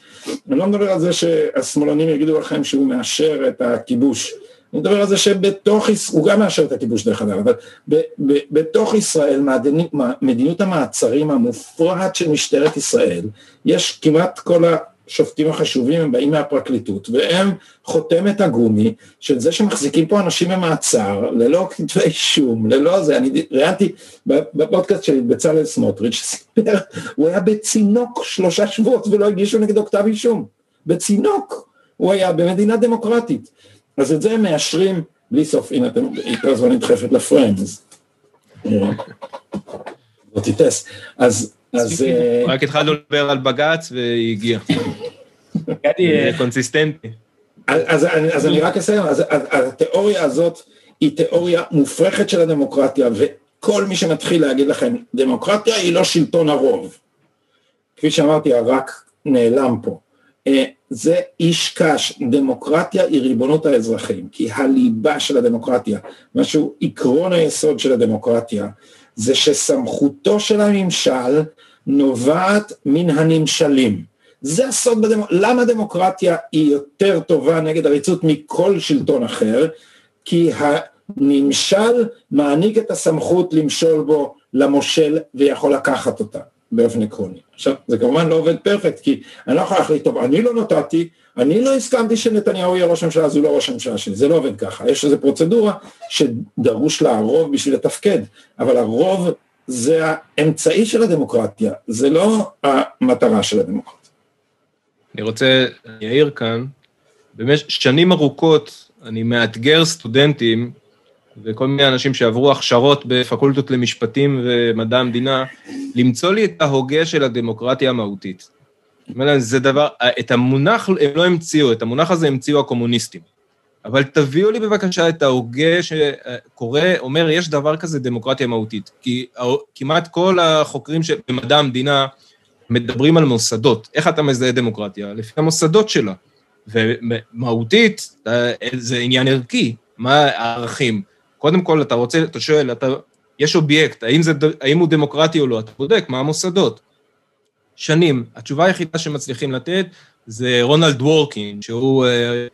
אני לא מדבר על זה שהשמאלנים יגידו לכם שהוא מאשר את הכיבוש. אני מדבר על זה שבתוך, הוא גם מאשר את הכיבוש דרך אגב, אבל ב, ב, בתוך ישראל, מדיניות המעצרים המופרעת של משטרת ישראל, יש כמעט כל השופטים החשובים הם באים מהפרקליטות, והם חותמת הגומי של זה שמחזיקים פה אנשים במעצר, ללא כתבי אישום, ללא זה, אני ראיינתי בפודקאסט של בצלאל סמוטריץ', שסיפר, הוא היה בצינוק שלושה שבועות ולא הגישו נגדו כתב אישום, בצינוק, הוא היה במדינה דמוקרטית, אז את זה הם מאשרים בלי סוף, הנה אתם, היא כל הזמן נדחפת לפריים, אז... לא תיטס, אז אז... אה, רק התחלנו לדבר על בג"ץ והיא הגיעה. אה, קונסיסטנטי. אז אני רק אסיים, אז התיאוריה הזאת היא תיאוריה מופרכת של הדמוקרטיה, וכל מי שמתחיל להגיד לכם, דמוקרטיה היא לא שלטון הרוב. כפי שאמרתי, הרק נעלם פה. אה, זה איש קש, דמוקרטיה היא ריבונות האזרחים, כי הליבה של הדמוקרטיה, משהו עקרון היסוד של הדמוקרטיה, זה שסמכותו של הממשל נובעת מן הנמשלים. זה הסוד בדמוקרטיה, למה דמוקרטיה היא יותר טובה נגד עריצות מכל שלטון אחר? כי הנמשל מעניק את הסמכות למשול בו למושל ויכול לקחת אותה באופן עקרוני. עכשיו, זה כמובן לא עובד פרפקט, כי אני לא יכול להחליט, טוב, אני לא נתתי, אני לא הסכמתי שנתניהו יהיה ראש הממשלה, אז הוא לא ראש הממשלה שלי, זה לא עובד ככה, יש איזו פרוצדורה שדרוש לה הרוב בשביל לתפקד, אבל הרוב זה האמצעי של הדמוקרטיה, זה לא המטרה של הדמוקרטיה. אני רוצה, אני אעיר כאן, במשך שנים ארוכות אני מאתגר סטודנטים וכל מיני אנשים שעברו הכשרות בפקולטות למשפטים ומדע המדינה, למצוא לי את ההוגה של הדמוקרטיה המהותית. זה דבר, את המונח הם לא המציאו, את המונח הזה המציאו הקומוניסטים. אבל תביאו לי בבקשה את ההוגה שקורא, אומר, יש דבר כזה דמוקרטיה מהותית. כי כמעט כל החוקרים במדע המדינה מדברים על מוסדות. איך אתה מזהה דמוקרטיה? לפי המוסדות שלה. ומהותית, זה עניין ערכי. מה הערכים? קודם כל, אתה רוצה, אתה שואל, אתה, יש אובייקט, האם, זה, האם הוא דמוקרטי או לא? אתה בודק מה המוסדות. שנים. התשובה היחידה שמצליחים לתת זה רונלד וורקין, שהוא אה,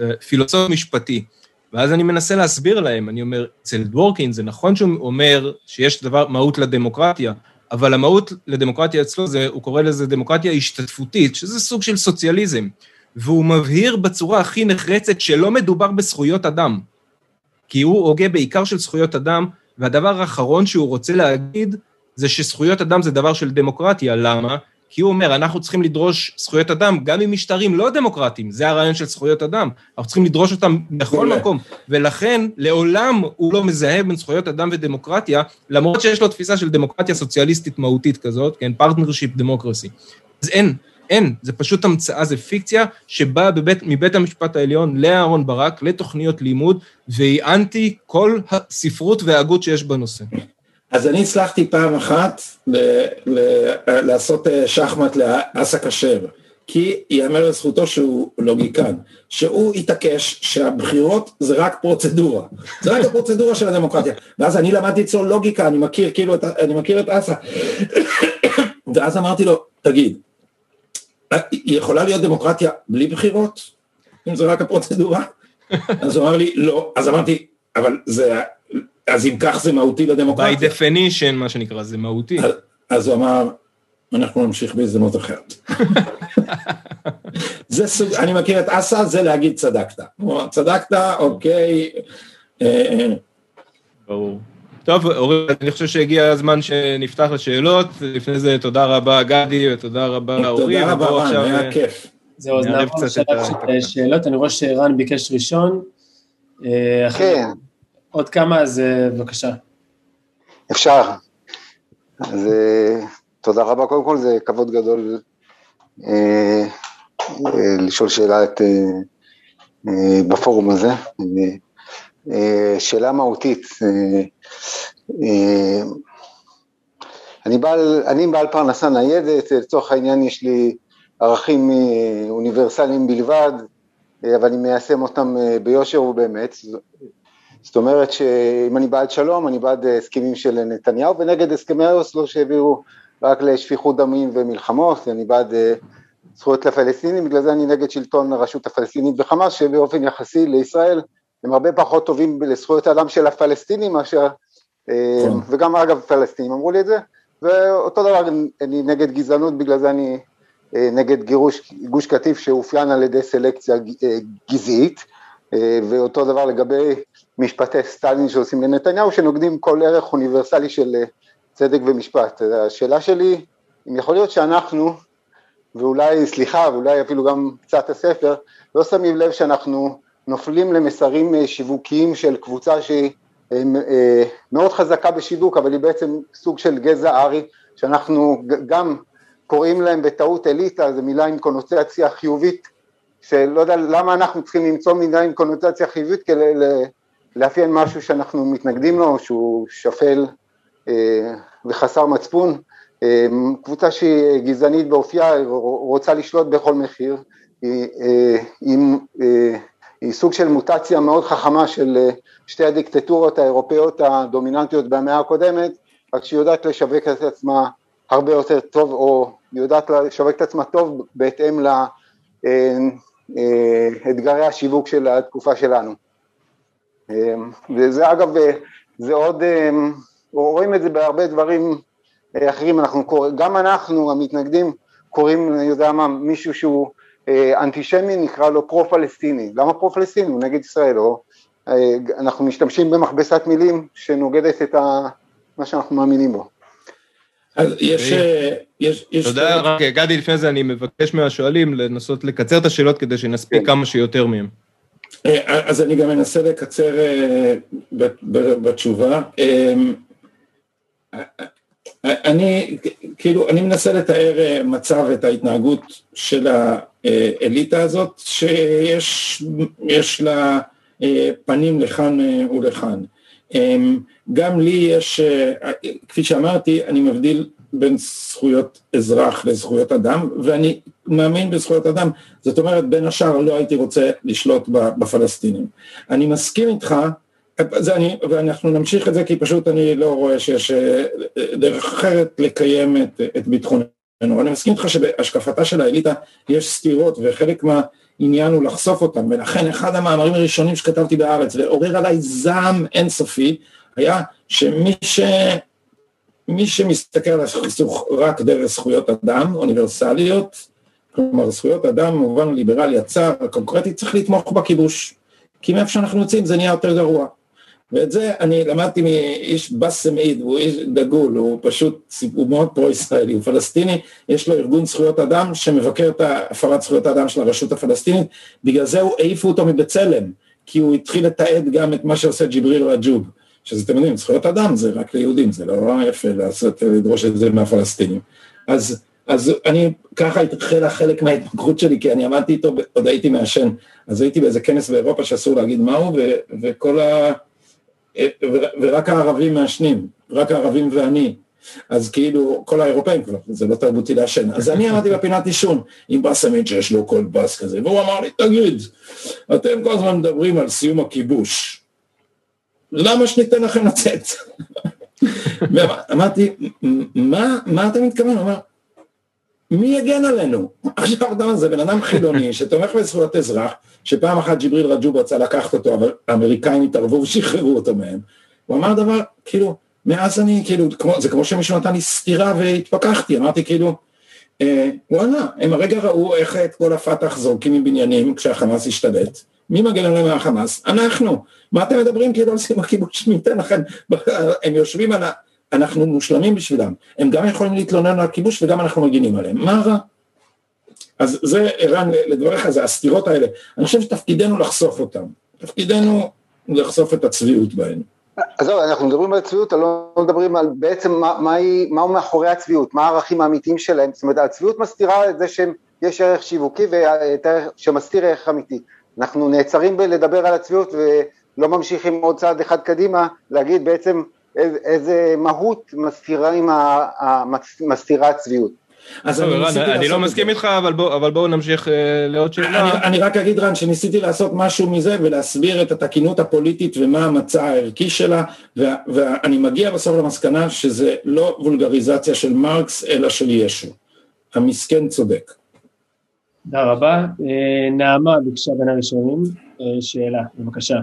אה, פילוסוף משפטי. ואז אני מנסה להסביר להם, אני אומר, אצל דוורקין זה נכון שהוא אומר שיש דבר, מהות לדמוקרטיה, אבל המהות לדמוקרטיה אצלו זה, הוא קורא לזה דמוקרטיה השתתפותית, שזה סוג של סוציאליזם. והוא מבהיר בצורה הכי נחרצת שלא מדובר בזכויות אדם, כי הוא הוגה בעיקר של זכויות אדם, והדבר האחרון שהוא רוצה להגיד זה שזכויות אדם זה דבר של דמוקרטיה, למה? כי הוא אומר, אנחנו צריכים לדרוש זכויות אדם גם ממשטרים לא דמוקרטיים, זה הרעיון של זכויות אדם, אנחנו צריכים לדרוש אותם בכל מקום, ולכן לעולם הוא לא מזהה בין זכויות אדם ודמוקרטיה, למרות שיש לו תפיסה של דמוקרטיה סוציאליסטית מהותית כזאת, כן, partnership democracy. אז אין, אין, זה פשוט המצאה, זה פיקציה שבאה בבית, מבית המשפט העליון לאהרן ברק, לתוכניות לימוד, והיא אנטי כל הספרות וההגות שיש בנושא. אז אני הצלחתי פעם אחת ל- ל- לעשות אה, שחמט לאסא כשר, כי ייאמר לזכותו שהוא לוגיקן, שהוא התעקש שהבחירות זה רק פרוצדורה, זה רק הפרוצדורה של הדמוקרטיה, ואז אני למדתי אצלו לוגיקה, אני מכיר כאילו, את, אני מכיר את אסא, ואז אמרתי לו, תגיד, יכולה להיות דמוקרטיה בלי בחירות, אם זה רק הפרוצדורה? אז הוא אמר לי, לא, אז אמרתי, אבל זה אז אם כך זה מהותי לדמוקרטיה. by definition, מה שנקרא, זה מהותי. אז, אז הוא אמר, אנחנו נמשיך בהזדמנות אחרת. <laughs> זה סוג, אני מכיר את אסא, זה להגיד צדקת. צדקת, אוקיי. ברור. טוב, אורי, אני חושב שהגיע הזמן שנפתח לשאלות. לפני זה תודה רבה גדי ותודה רבה אורי. תודה רבה רן, היה כיף. זהו, אז נעבור לשלב של שאלות. אני רואה שרן ביקש ראשון. כן. עוד כמה, אז בבקשה. אפשר. אז תודה רבה, קודם כל זה כבוד גדול אה, אה, לשאול שאלה את, אה, אה, בפורום הזה. אה, שאלה מהותית. אה, אה, אני בעל, אני בעל פרנסה ניידת, לצורך העניין יש לי ערכים אוניברסליים בלבד, אבל אני מיישם אותם ביושר ובאמת. זאת אומרת שאם אני בעד שלום, אני בעד הסכמים של נתניהו ונגד הסכמי אוסלו שהעבירו רק לשפיכות דמים ומלחמות, אני בעד זכויות לפלסטינים, בגלל זה אני נגד שלטון הרשות הפלסטינית וחמאס, שבאופן יחסי לישראל הם הרבה פחות טובים לזכויות האדם של הפלסטינים מאשר, וגם אגב פלסטינים אמרו לי את זה, ואותו דבר אני נגד גזענות, בגלל זה אני נגד גירוש גוש קטיף שאופיין על ידי סלקציה גזעית, ואותו דבר לגבי משפטי סטלין שעושים לנתניהו, שנוגדים כל ערך אוניברסלי של צדק ומשפט. השאלה שלי, אם יכול להיות שאנחנו, ואולי, סליחה, ואולי אפילו גם קצת הספר, לא שמים לב שאנחנו נופלים למסרים שיווקיים של קבוצה שהיא מאוד חזקה בשיווק, אבל היא בעצם סוג של גזע ארי, שאנחנו גם קוראים להם בטעות אליטה, זו מילה עם קונוטציה חיובית, שלא יודע למה אנחנו צריכים למצוא מילה עם קונוטציה חיובית כדי לאפיין משהו שאנחנו מתנגדים לו, שהוא שפל אה, וחסר מצפון, אה, קבוצה שהיא גזענית באופייה, רוצה לשלוט בכל מחיר, היא, אה, היא, היא סוג של מוטציה מאוד חכמה של שתי הדיקטטורות האירופאיות הדומיננטיות במאה הקודמת, רק שהיא יודעת לשווק את עצמה הרבה יותר טוב, או היא יודעת לשווק את עצמה טוב בהתאם לאתגרי השיווק של התקופה שלנו. וזה אגב, זה עוד, רואים את זה בהרבה דברים אחרים, אנחנו קוראים, גם אנחנו המתנגדים קוראים, אני יודע מה, מישהו שהוא אנטישמי נקרא לו פרו-פלסטיני, למה פרו-פלסטיני? הוא נגד ישראל, או אנחנו משתמשים במכבסת מילים שנוגדת את ה, מה שאנחנו מאמינים בו. אז יש, יש, יש... תודה, רק גדי, לפני זה אני מבקש מהשואלים לנסות לקצר את השאלות כדי שנספיק כמה שיותר מהם. אז אני גם אנסה לקצר בתשובה. אני, כאילו, אני מנסה לתאר מצב את ההתנהגות של האליטה הזאת, שיש לה פנים לכאן ולכאן. גם לי יש, כפי שאמרתי, אני מבדיל בין זכויות אזרח לזכויות אדם, ואני מאמין בזכויות אדם, זאת אומרת, בין השאר לא הייתי רוצה לשלוט בפלסטינים. אני מסכים איתך, אני, ואנחנו נמשיך את זה כי פשוט אני לא רואה שיש דרך אחרת לקיים את, את ביטחוננו. אני מסכים איתך שבהשקפתה של האליטה יש סתירות וחלק מהעניין הוא לחשוף אותם, ולכן אחד המאמרים הראשונים שכתבתי בארץ ועורר עליי זעם אינסופי, היה שמי ש... מי שמסתכל על הסכסוך רק דרך זכויות אדם, אוניברסליות, כלומר זכויות אדם במובן הליברלי הצר, הקונקרטי, צריך לתמוך בכיבוש. כי מאיפה שאנחנו יוצאים זה נהיה יותר גרוע. ואת זה אני למדתי מאיש באסם עיד, הוא איש דגול, הוא פשוט, הוא מאוד פרו-ישראלי, הוא פלסטיני, יש לו ארגון זכויות אדם שמבקר את הפרת זכויות האדם של הרשות הפלסטינית, בגלל זה הוא העיפו אותו מבצלם, כי הוא התחיל לתעד גם את מה שעושה ג'יבריל רג'וב, שזה אתם יודעים, זכויות אדם זה רק ליהודים, זה לא יפה לעשות, לדרוש את זה מהפלסטינים. אז, אז אני, ככה התחילה חלק מההתמקרות שלי, כי אני עמדתי איתו, עוד הייתי מעשן, אז הייתי באיזה כנס באירופה שאסור להגיד מהו, ו, וכל ה... ורק הערבים מעשנים, רק הערבים ואני, אז כאילו כל האירופאים כבר, זה לא תרבותי לעשן, אז אני עמדתי בפינת עישון עם באסמית שיש לו קול בס כזה, והוא אמר לי, תגיד, אתם כל הזמן מדברים על סיום הכיבוש, למה שניתן לכם לצאת? אמרתי, מה, מה אתה מתכוון? הוא אמר, מי יגן עלינו? עכשיו אתה יודע, זה בן אדם חילוני שתומך בזכויות אזרח, שפעם אחת ג'יבריל רג'וב רצה לקחת אותו, אבל האמריקאים התערבו ושחררו אותו מהם. הוא אמר דבר, כאילו, מאז אני, כאילו, כמו, זה כמו שמישהו נתן לי סטירה והתפכחתי, אמרתי כאילו, אה, וואלה, הם הרגע ראו איך את כל הפת"ח זורקים מבניינים כשהחמאס השתלט, מי מגן עליהם מהחמאס? אנחנו. מה אתם מדברים? כאילו על סיום הכיבוש ניתן לכם, הם יושבים על ה... אנחנו מושלמים בשבילם, הם גם יכולים להתלונן על הכיבוש וגם אנחנו מגינים עליהם, מה רע? אז זה, ערן, לדבריך, זה הסתירות האלה, אני חושב שתפקידנו לחשוף אותם, תפקידנו לחשוף את הצביעות בהן. עזוב, אנחנו מדברים על צביעות, לא מדברים על בעצם מה, מה, מה מאחורי הצביעות, מה הערכים האמיתיים שלהם, זאת אומרת, הצביעות מסתירה את זה שיש ערך שיווקי שמסתיר ערך אמיתי. אנחנו נעצרים בלדבר על הצביעות ולא ממשיכים עוד צעד אחד קדימה, להגיד בעצם איזה, איזה מהות מסתירה, עם ה, מסתירה הצביעות. אז אני, רן, אני לא מסכים איתך, אבל, בוא, אבל בואו נמשיך uh, לעוד שאלה. אני, אני רק אגיד, רן, שניסיתי לעשות משהו מזה ולהסביר את התקינות הפוליטית ומה המצע הערכי שלה, וה, ואני מגיע בסוף למסקנה שזה לא וולגריזציה של מרקס, אלא של ישו. המסכן צודק. תודה רבה. אה, נעמה ביקשה בין הראשונים, אה, שאלה, בבקשה.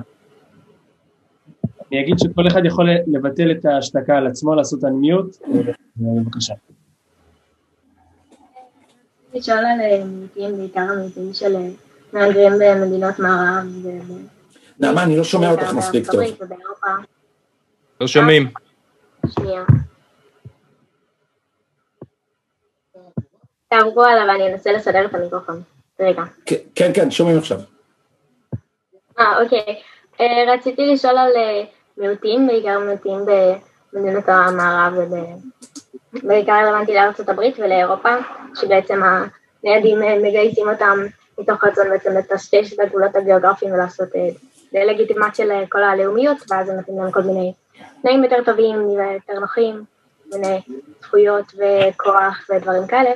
אני אגיד שכל אחד יכול לבטל את ההשתקה על עצמו, לעשות אנמיוט, בבקשה. לשאול על מיעוטים, בעיקר המיעוטים של מהגרים במדינות מערב. נעמה, אני לא שומע אותך מספיק טוב. לא שומעים. שנייה. תעברו עליו ואני אנסה לסדר את המיקרופון. רגע. כן, כן, שומעים עכשיו. אה, אוקיי. רציתי לשאול על מיעוטים, בעיקר מיעוטים במדינות המערב ובעיקר רלוונטי לארצות הברית ולאירופה, שבעצם הניידים מגייסים אותם מתוך רצון בעצם לטשטש את הגבולות הגיאוגרפיים ולעשות דה-לגיטימציה לכל הלאומיות, ואז הם נותנים להם כל מיני תנאים יותר טובים ויותר נוחים, מיני זכויות וכוח ודברים כאלה.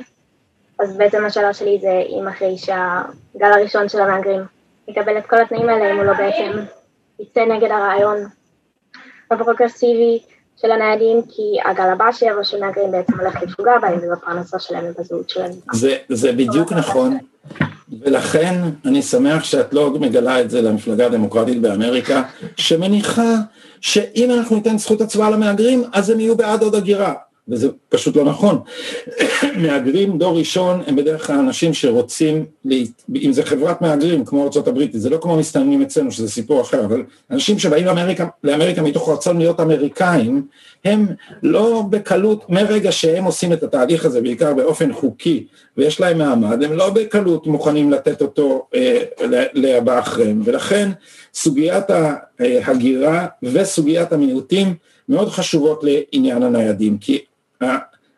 אז בעצם השאלה שלי זה אם אחרי שהגל הראשון של המהגרים יקבל את כל התנאים האלה, אם הוא לא בעצם יצא נגד הרעיון הפרוגרסיבי של הניידים, כי הגל הבא שיבוא של מהגרים בעצם הולך לפגוע בהם ובפרנסה שלהם ובזהות שלהם. זה, זה בדיוק נכון, ולכן אני שמח שאת לא מגלה את זה למפלגה הדמוקרטית באמריקה, שמניחה שאם אנחנו ניתן זכות הצבעה למהגרים, אז הם יהיו בעד עוד הגירה. וזה פשוט לא נכון. <coughs> מהגרים דור ראשון הם בדרך כלל אנשים שרוצים, אם זה חברת מהגרים כמו ארה"ב, זה לא כמו מסתננים אצלנו שזה סיפור אחר, אבל אנשים שבאים לאמריקה, לאמריקה מתוך רצון להיות אמריקאים, הם לא בקלות, מרגע שהם עושים את התהליך הזה בעיקר באופן חוקי ויש להם מעמד, הם לא בקלות מוכנים לתת אותו אה, לבא אחריהם, ולכן סוגיית ההגירה וסוגיית המיעוטים מאוד חשובות לעניין הניידים, כי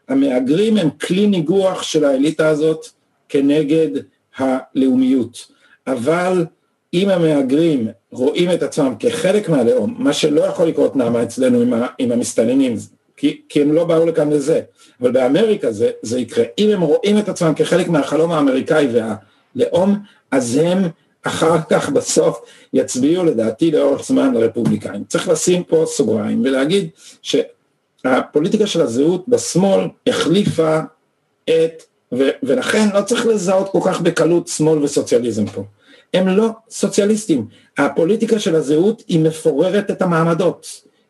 המהגרים הם כלי ניגוח של האליטה הזאת כנגד הלאומיות, אבל אם המהגרים רואים את עצמם כחלק מהלאום, מה שלא יכול לקרות נעמה אצלנו עם, עם המסתננים, כי, כי הם לא באו לכאן לזה, אבל באמריקה זה, זה יקרה, אם הם רואים את עצמם כחלק מהחלום האמריקאי והלאום, אז הם אחר כך בסוף יצביעו לדעתי לאורך זמן לרפובליקאים. צריך לשים פה סוגריים ולהגיד ש... הפוליטיקה של הזהות בשמאל החליפה את, ו, ולכן לא צריך לזהות כל כך בקלות שמאל וסוציאליזם פה. הם לא סוציאליסטים. הפוליטיקה של הזהות היא מפוררת את המעמדות.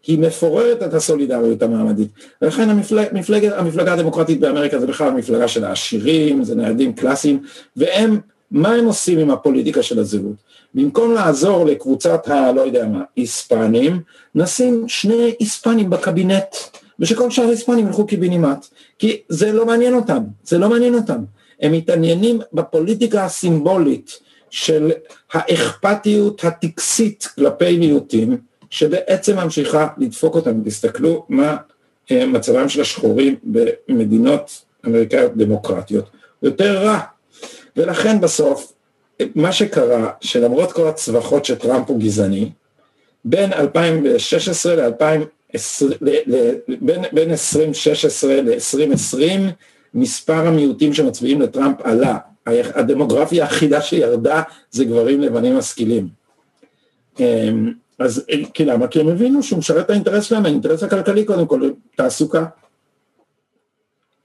היא מפוררת את הסולידריות המעמדית. ולכן המפלג, מפלג, המפלגה הדמוקרטית באמריקה זה בכלל מפלגה של העשירים, זה ניידים קלאסיים, והם, מה הם עושים עם הפוליטיקה של הזהות? במקום לעזור לקבוצת ה... לא יודע מה, היספנים, נשים שני היספנים בקבינט, ושכל שאר ההיספנים ילכו קיבינימט, כי זה לא מעניין אותם, זה לא מעניין אותם. הם מתעניינים בפוליטיקה הסימבולית של האכפתיות הטקסית כלפי מיעוטים, שבעצם ממשיכה לדפוק אותם. תסתכלו מה אה, מצבם של השחורים במדינות אמריקאיות דמוקרטיות, יותר רע. ולכן בסוף, מה שקרה, שלמרות כל הצווחות שטראמפ הוא גזעני, בין 2016 ל-2020, בין, בין 2016 ל-2020, מספר המיעוטים שמצביעים לטראמפ עלה. הדמוגרפיה היחידה שירדה זה גברים לבנים משכילים. אמ, אז כי למה? כי הם הבינו שהוא משרת את האינטרס שלהם, האינטרס הכלכלי קודם כל, תעסוקה.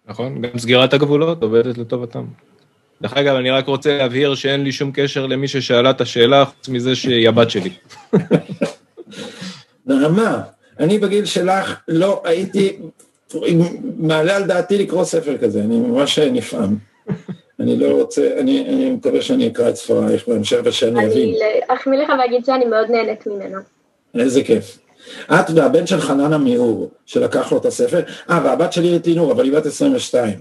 נכון, גם סגירת הגבולות עובדת לטובתם. דרך אגב, אני רק רוצה להבהיר שאין לי שום קשר למי ששאלה את השאלה, חוץ מזה שהיא הבת שלי. <laughs> נעמה, אני בגיל שלך לא הייתי מעלה על דעתי לקרוא ספר כזה, אני ממש נפעם. אני לא רוצה, אני, אני מקווה שאני אקרא את ספרייך בהמשך ושאני אבין. אני אחמיא לך ואגיד שאני מאוד נהנית ממנו. איזה כיף. את והבן של חנן עמיהור, שלקח לו את הספר, אה, והבת שלי את לינור, אבל היא בת 22.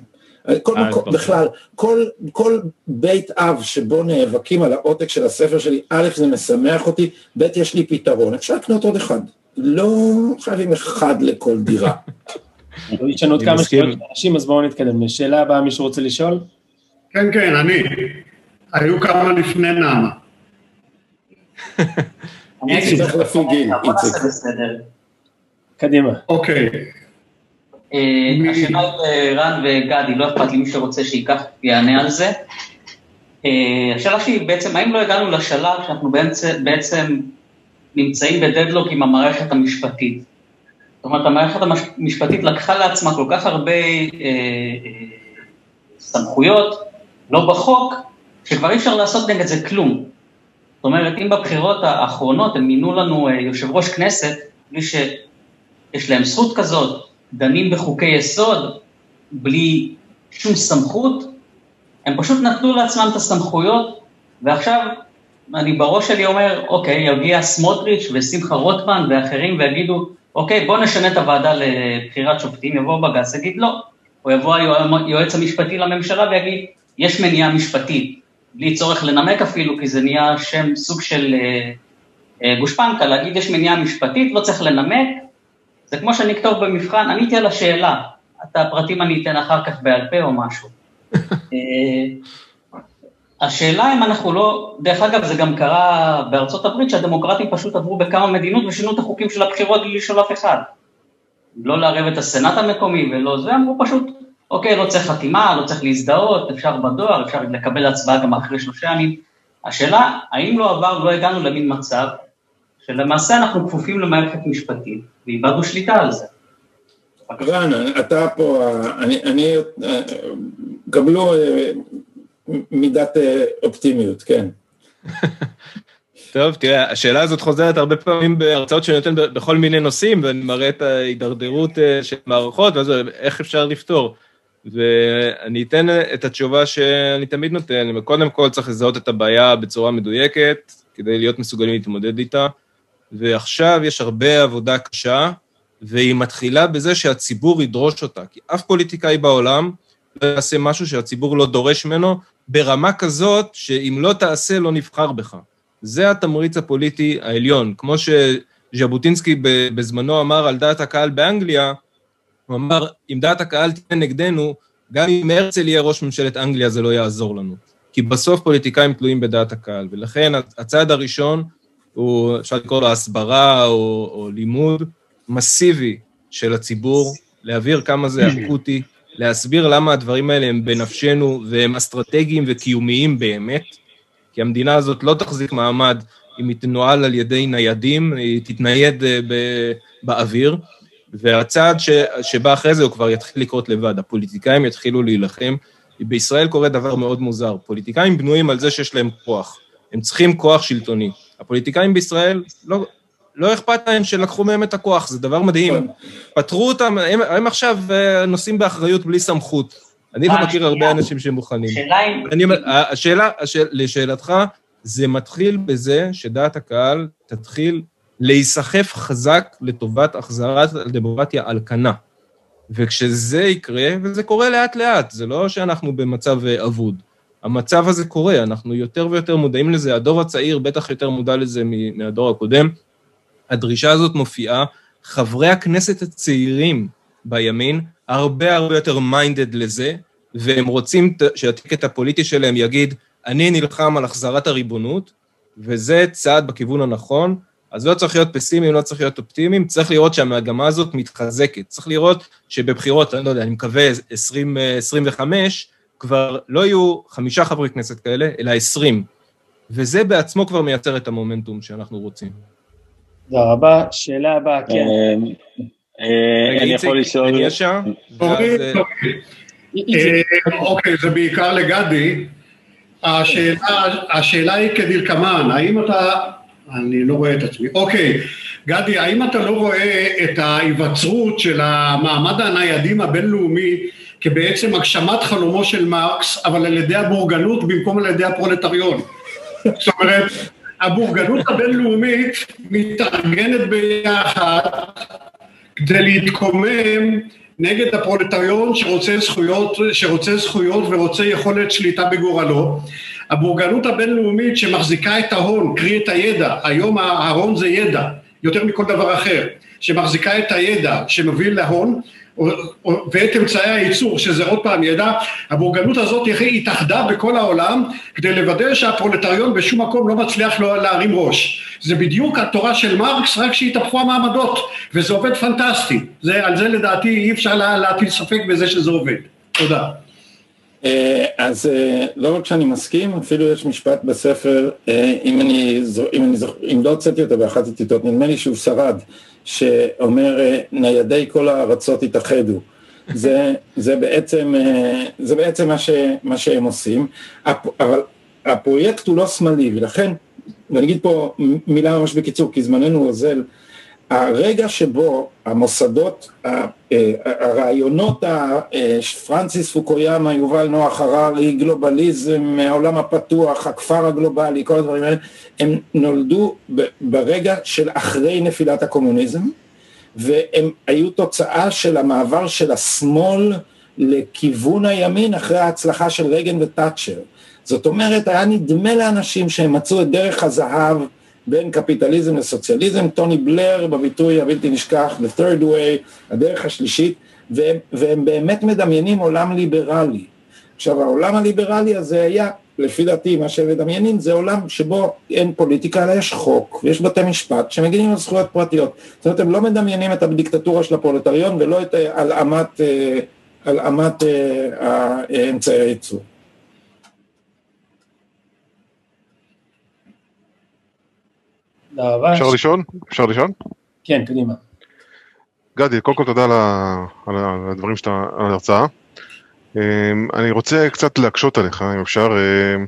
כל אה, מקום, בכלל, כל, כל בית אב שבו נאבקים על העותק של הספר שלי, א', זה משמח אותי, ב', יש לי פתרון, אפשר לקנות עוד אחד. לא חייבים אחד לכל דירה. יש לנו עוד כמה שאלות אנשים, אז בואו נתקדם. שאלה הבאה, מישהו רוצה לשאול? כן, כן, אני. היו כמה לפני נעמה. איציק, צריך לפי גיל, איציק. קדימה. אוקיי, אה, השאלה היא רן וגדי, לא אכפת לי מי שרוצה שייקח ויענה על זה. אה, השאלה שלי בעצם, האם לא הגענו לשלב שאנחנו בעצם נמצאים בדדלוק עם המערכת המשפטית? זאת אומרת, המערכת המשפטית לקחה לעצמה כל כך הרבה אה, אה, סמכויות, לא בחוק, שכבר אי אפשר לעשות נגד זה כלום. זאת אומרת, אם בבחירות האחרונות הם מינו לנו אה, יושב ראש כנסת, בלי שיש להם זכות כזאת, דנים בחוקי יסוד, בלי שום סמכות, הם פשוט נתנו לעצמם את הסמכויות, ועכשיו אני בראש שלי אומר, אוקיי, יגיע סמוטריץ' ושמחה רוטמן ואחרים ויגידו, אוקיי, בואו נשנה את הוועדה לבחירת שופטים, יבוא בג"ץ, יגיד לא, או יבוא היועץ המשפטי לממשלה ויגיד, יש מניעה משפטית, בלי צורך לנמק אפילו, כי זה נהיה שם סוג של אה, אה, גושפנקה, להגיד יש מניעה משפטית, לא צריך לנמק, זה כמו שאני אכתוב במבחן, עניתי על השאלה, את הפרטים אני אתן אחר כך בעל פה או משהו. <laughs> השאלה אם אנחנו לא, דרך אגב זה גם קרה בארצות הברית שהדמוקרטים פשוט עברו בכמה מדינות ושינו את החוקים של הבחירות בלי לשאול אף אחד. לא לערב את הסנאט המקומי ולא זה, אמרו פשוט, אוקיי, לא צריך חתימה, לא צריך להזדהות, אפשר בדואר, אפשר לקבל הצבעה גם אחרי שלושה ימים. השאלה, האם לא עבר, לא הגענו למין מצב שלמעשה אנחנו כפופים למערכת משפטית ואיבדנו שליטה על זה. רן, אתה פה, אני, אני, גם לא מידת אה, אופטימיות, כן. <laughs> טוב, תראה, השאלה הזאת חוזרת הרבה פעמים בהרצאות שאני נותן בכל מיני נושאים, ואני מראה את ההידרדרות אה, של מערכות, ואז איך אפשר לפתור. ואני אתן את התשובה שאני תמיד נותן, קודם כל צריך לזהות את הבעיה בצורה מדויקת, כדי להיות מסוגלים להתמודד איתה, ועכשיו יש הרבה עבודה קשה, והיא מתחילה בזה שהציבור ידרוש אותה, כי אף פוליטיקאי בעולם לא יעשה משהו שהציבור לא דורש ממנו, ברמה כזאת שאם לא תעשה, לא נבחר בך. זה התמריץ הפוליטי העליון. כמו שז'בוטינסקי בזמנו אמר על דעת הקהל באנגליה, הוא אמר, אם דעת הקהל תהיה נגדנו, גם אם הרצל יהיה ראש ממשלת אנגליה, זה לא יעזור לנו. כי בסוף פוליטיקאים תלויים בדעת הקהל, ולכן הצעד הראשון הוא, אפשר לקרוא לו הסברה או, או לימוד מסיבי של הציבור, להבהיר כמה זה אקוטי, להסביר למה הדברים האלה הם בנפשנו והם אסטרטגיים וקיומיים באמת, כי המדינה הזאת לא תחזיק מעמד אם היא תנוהל על ידי ניידים, היא תתנייד ב- באוויר, והצעד ש, שבא אחרי זה הוא כבר יתחיל לקרות לבד, הפוליטיקאים יתחילו להילחם. בישראל קורה דבר מאוד מוזר, פוליטיקאים בנויים על זה שיש להם כוח, הם צריכים כוח שלטוני. הפוליטיקאים בישראל, לא, לא אכפת להם שלקחו מהם את הכוח, זה דבר מדהים. פטרו אותם, הם, הם עכשיו אה, נושאים באחריות בלי סמכות. אני לא מכיר הרבה אנשים שמוכנים. אני, השאלה, השאל, לשאלתך, זה מתחיל בזה שדעת הקהל תתחיל להיסחף חזק לטובת החזרת הדמוקרטיה על כנה. וכשזה יקרה, וזה קורה לאט-לאט, זה לא שאנחנו במצב אה, אבוד. המצב הזה קורה, אנחנו יותר ויותר מודעים לזה, הדור הצעיר בטח יותר מודע לזה מהדור הקודם. הדרישה הזאת מופיעה, חברי הכנסת הצעירים בימין הרבה הרבה יותר מיינדד לזה, והם רוצים שהטיקט הפוליטי שלהם יגיד, אני נלחם על החזרת הריבונות, וזה צעד בכיוון הנכון. אז לא צריך להיות פסימיים, לא צריך להיות אופטימיים, צריך לראות שהמגמה הזאת מתחזקת. צריך לראות שבבחירות, אני לא יודע, אני מקווה 2025, כבר לא יהיו חמישה חברי כנסת כאלה, אלא עשרים. וזה בעצמו כבר מייצר את המומנטום שאנחנו רוצים. תודה רבה. שאלה הבאה, כן. אה, אה, אני יכול לשאול... אה, אוקיי, זה בעיקר לגדי. השאלה היא כדלקמן, האם אתה... אני לא רואה את עצמי. אוקיי, גדי, האם אתה לא רואה את ההיווצרות של המעמד הניידים הבינלאומי כבעצם הגשמת חלומו של מרקס, אבל על ידי הבורגנות במקום על ידי הפרולטריון? זאת אומרת, הבורגנות הבינלאומית מתארגנת ביחד כדי להתקומם נגד הפרולטריון שרוצה זכויות, שרוצה זכויות ורוצה יכולת שליטה בגורלו. הבורגנות הבינלאומית שמחזיקה את ההון, קרי את הידע, היום ההון זה ידע, יותר מכל דבר אחר, שמחזיקה את הידע שמוביל להון ואת אמצעי הייצור, שזה עוד פעם ידע, הבורגנות הזאת התאחדה בכל העולם כדי לוודא שהפרולטריון בשום מקום לא מצליח לא להרים ראש. זה בדיוק התורה של מרקס, רק שהתהפכו המעמדות, וזה עובד פנטסטי. זה, על זה לדעתי אי אפשר להטיל ספק בזה שזה עובד. תודה. אה, אז אה, לא רק שאני מסכים, אפילו יש משפט בספר, אה, אם אני, אם אני אם לא הוצאתי אותו באחת הטיוטות, נדמה לי שהוא שרד, שאומר ניידי כל הארצות התאחדו. זה, זה בעצם, זה בעצם מה, ש, מה שהם עושים, אבל הפרויקט הוא לא שמאלי, ולכן, ואני אגיד פה מילה ממש בקיצור, כי זמננו אוזל, הרגע שבו המוסדות, אה, הרעיונות, פרנסיס פוקויאמה, יובל נוח הררי, גלובליזם, העולם הפתוח, הכפר הגלובלי, כל הדברים האלה, הם נולדו ברגע של אחרי נפילת הקומוניזם, והם היו תוצאה של המעבר של השמאל לכיוון הימין אחרי ההצלחה של רייגן ותאצ'ר. זאת אומרת, היה נדמה לאנשים שהם מצאו את דרך הזהב בין קפיטליזם לסוציאליזם, טוני בלר בביטוי הבלתי נשכח, The third way, הדרך השלישית, והם, והם באמת מדמיינים עולם ליברלי. עכשיו העולם הליברלי הזה היה, לפי דעתי מה שהם מדמיינים זה עולם שבו אין פוליטיקה אלא יש חוק ויש בתי משפט שמגינים על זכויות פרטיות. זאת אומרת הם לא מדמיינים את הדיקטטורה של הפרולטריון ולא את הלאמת, אה, הלאמת אה, אמצעי הייצור. אפשר לשאול? אפשר לשאול? כן, קדימה. גדי, קודם כל תודה על הדברים שאתה, על ההרצאה. אמ, אני רוצה קצת להקשות עליך, אם אפשר. אמ,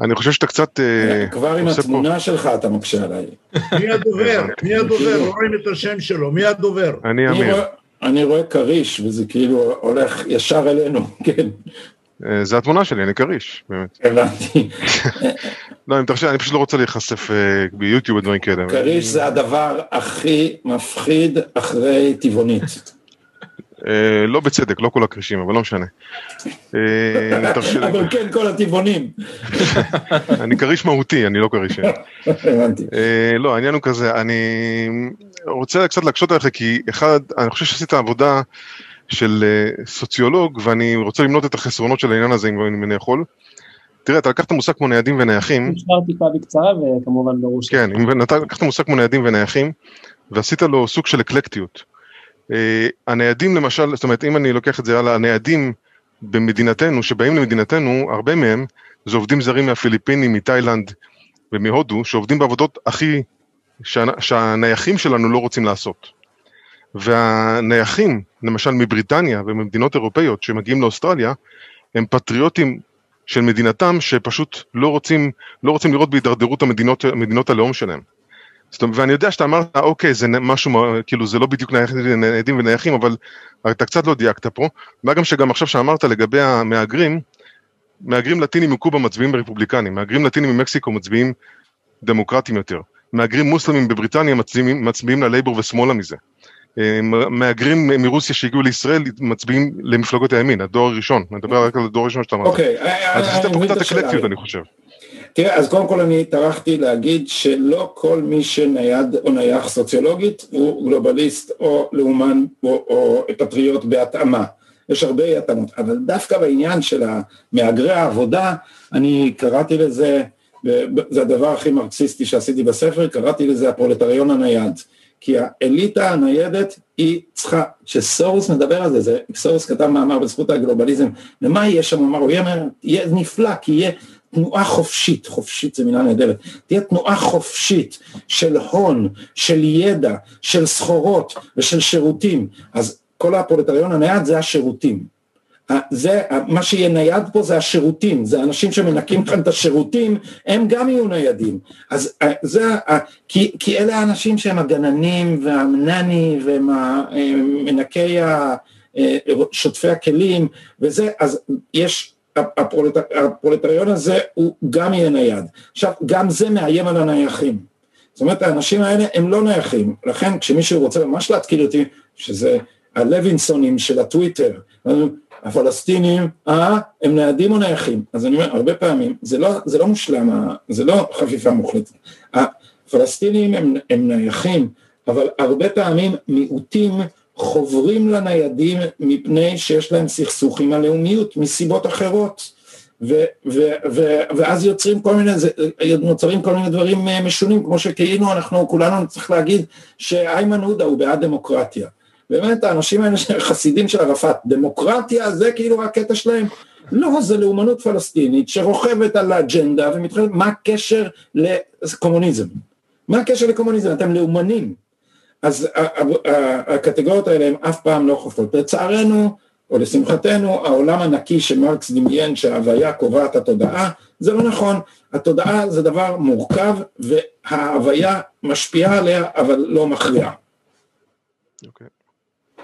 אני חושב שאתה קצת... אה, כבר עם התמונה שלך אתה מקשה עליי. מי הדובר? <laughs> מי הדובר? לא רואים את השם שלו, מי הדובר? אני אמיר. אני רואה כריש, וזה כאילו הולך ישר אלינו, <laughs> כן. אה, זה התמונה שלי, אני כריש, באמת. הבנתי. <laughs> לא, אם תרשה, אני פשוט לא רוצה להיחשף אה, ביוטיוב ודברים כאלה. כריש זה הדבר הכי מפחיד אחרי טבעונית. אה, לא בצדק, לא כל הכרישים, אבל לא משנה. <laughs> אבל כן, כל הטבעונים. <laughs> אני כריש מהותי, אני לא כריש. הבנתי. לא, העניין הוא כזה, אני רוצה קצת להקשות עליך, כי אחד, אני חושב שעשית עבודה של אה, סוציולוג, ואני רוצה למנות את החסרונות של העניין הזה, אם אני יכול. תראה, אתה לקחת מושג כמו ניידים ונייחים. נשאר טיפה בקצרה, וכמובן ברור ש... כן, אם אתה לקחת מושג כמו ניידים ונייחים, ועשית לו סוג של אקלקטיות. Uh, הניידים למשל, זאת אומרת, אם אני לוקח את זה הלאה, הניידים במדינתנו, שבאים למדינתנו, הרבה מהם זה עובדים זרים מהפיליפינים, מתאילנד ומהודו, שעובדים בעבודות הכי, שה, שהנייחים שלנו לא רוצים לעשות. והנייחים, למשל מבריטניה וממדינות אירופאיות שמגיעים לאוסטרליה, הם פטריוטים של מדינתם שפשוט לא רוצים, לא רוצים לראות בהידרדרות המדינות, מדינות הלאום שלהם. זאת אומרת, ואני יודע שאתה אמרת, אוקיי, זה משהו, כאילו, זה לא בדיוק ניידים ונייחים, אבל אתה קצת לא דייקת פה. מה גם שגם עכשיו שאמרת לגבי המהגרים, מהגרים לטינים מקובה מצביעים רפובליקנים, מהגרים לטינים ממקסיקו מצביעים דמוקרטים יותר, מהגרים מוסלמים בבריטניה מצביעים, מצביעים ללייבור ושמאלה מזה. אה, מהגרים מרוסיה שהגיעו לישראל מצביעים למפלגות הימין, הדור הראשון, אני מדבר רק על הדור הראשון שאתה אמרת. אוקיי, אז עשית פה קצת אקלקטיות אני חושב. תראה, אז קודם כל אני טרחתי להגיד שלא כל מי שנייד או נייח סוציולוגית הוא גלובליסט או לאומן או, או פטריוט בהתאמה. יש הרבה התאמות, אבל דווקא בעניין של מהגרי העבודה, אני קראתי לזה, זה הדבר הכי מרקסיסטי שעשיתי בספר, קראתי לזה הפרולטריון הנייד. כי האליטה הניידת היא צריכה, כשסורוס מדבר על זה, זה סורוס כתב מאמר בזכות הגלובליזם, ומה יהיה שם, הוא אמר, הוא יהיה, יהיה נפלא, כי יהיה תנועה חופשית, חופשית זו מילה נהדרת, תהיה תנועה חופשית של הון, של ידע, של סחורות ושל שירותים, אז כל הפרולטריון הנייד זה השירותים. זה, מה שיהיה נייד פה זה השירותים, זה אנשים שמנקים כאן את השירותים, הם גם יהיו ניידים. אז זה, כי, כי אלה האנשים שהם הגננים והמנני והם מנקי שוטפי הכלים וזה, אז יש, הפרולטר, הפרולטריון הזה הוא גם יהיה נייד. עכשיו, גם זה מאיים על הנייחים. זאת אומרת, האנשים האלה הם לא נייחים, לכן כשמישהו רוצה ממש להתקיל אותי, שזה הלוינסונים של הטוויטר, הפלסטינים, אה, הם ניידים או נייחים? אז אני אומר, הרבה פעמים, זה לא, זה לא מושלם, זה לא חפיפה מוחלטת. הפלסטינים הם, הם נייחים, אבל הרבה פעמים מיעוטים חוברים לניידים מפני שיש להם סכסוך עם הלאומיות מסיבות אחרות. ו, ו, ו, ואז יוצרים כל מיני, נוצרים כל מיני דברים אה, משונים, כמו שכאילו אנחנו כולנו צריך להגיד שאיימן עודה הוא בעד דמוקרטיה. באמת האנשים האלה חסידים של ערפאת, דמוקרטיה זה כאילו הקטע שלהם, לא, זה לאומנות פלסטינית שרוכבת על האג'נדה ומתחילה, מה הקשר לקומוניזם? מה הקשר לקומוניזם? אתם לאומנים. אז הקטגוריות האלה הן אף פעם לא חופרות. לצערנו, או לשמחתנו, העולם הנקי שמרקס דמיין שההוויה קובעת התודעה, זה לא נכון. התודעה זה דבר מורכב וההוויה משפיעה עליה אבל לא מכריעה. Okay.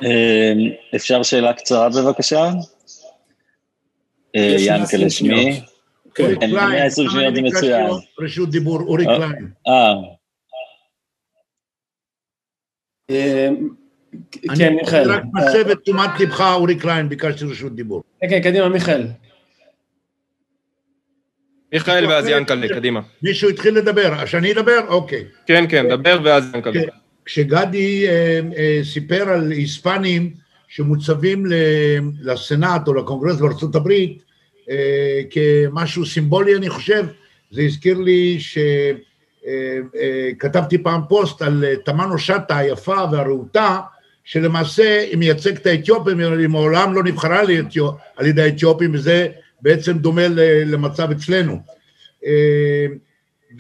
אוקיי. אמ, אפשר שאלה קצרה בבקשה? אה, ינקלה שמי. כן, 120 שניות זה מצוין. רשות דיבור, אורי אה, קליין. אה. כן, מיכאל. אני רק מסב את תשומת לבך, אורי קליין, ביקשתי רשות דיבור. כן, כן, קדימה, מיכאל. מיכאל ואז ינקלה, קדימה. מישהו התחיל לדבר, שאני אדבר? אוקיי. כן, כן, דבר ואז ינקלה. כשגדי אה, אה, סיפר על היספנים שמוצבים לסנאט או לקונגרס בארצות הברית אה, כמשהו סימבולי אני חושב, זה הזכיר לי שכתבתי פעם פוסט על תמנו שטה היפה והרהוטה שלמעשה היא מייצגת את האתיופים, היא מעולם לא נבחרה על ידי האתיופים וזה בעצם דומה למצב אצלנו.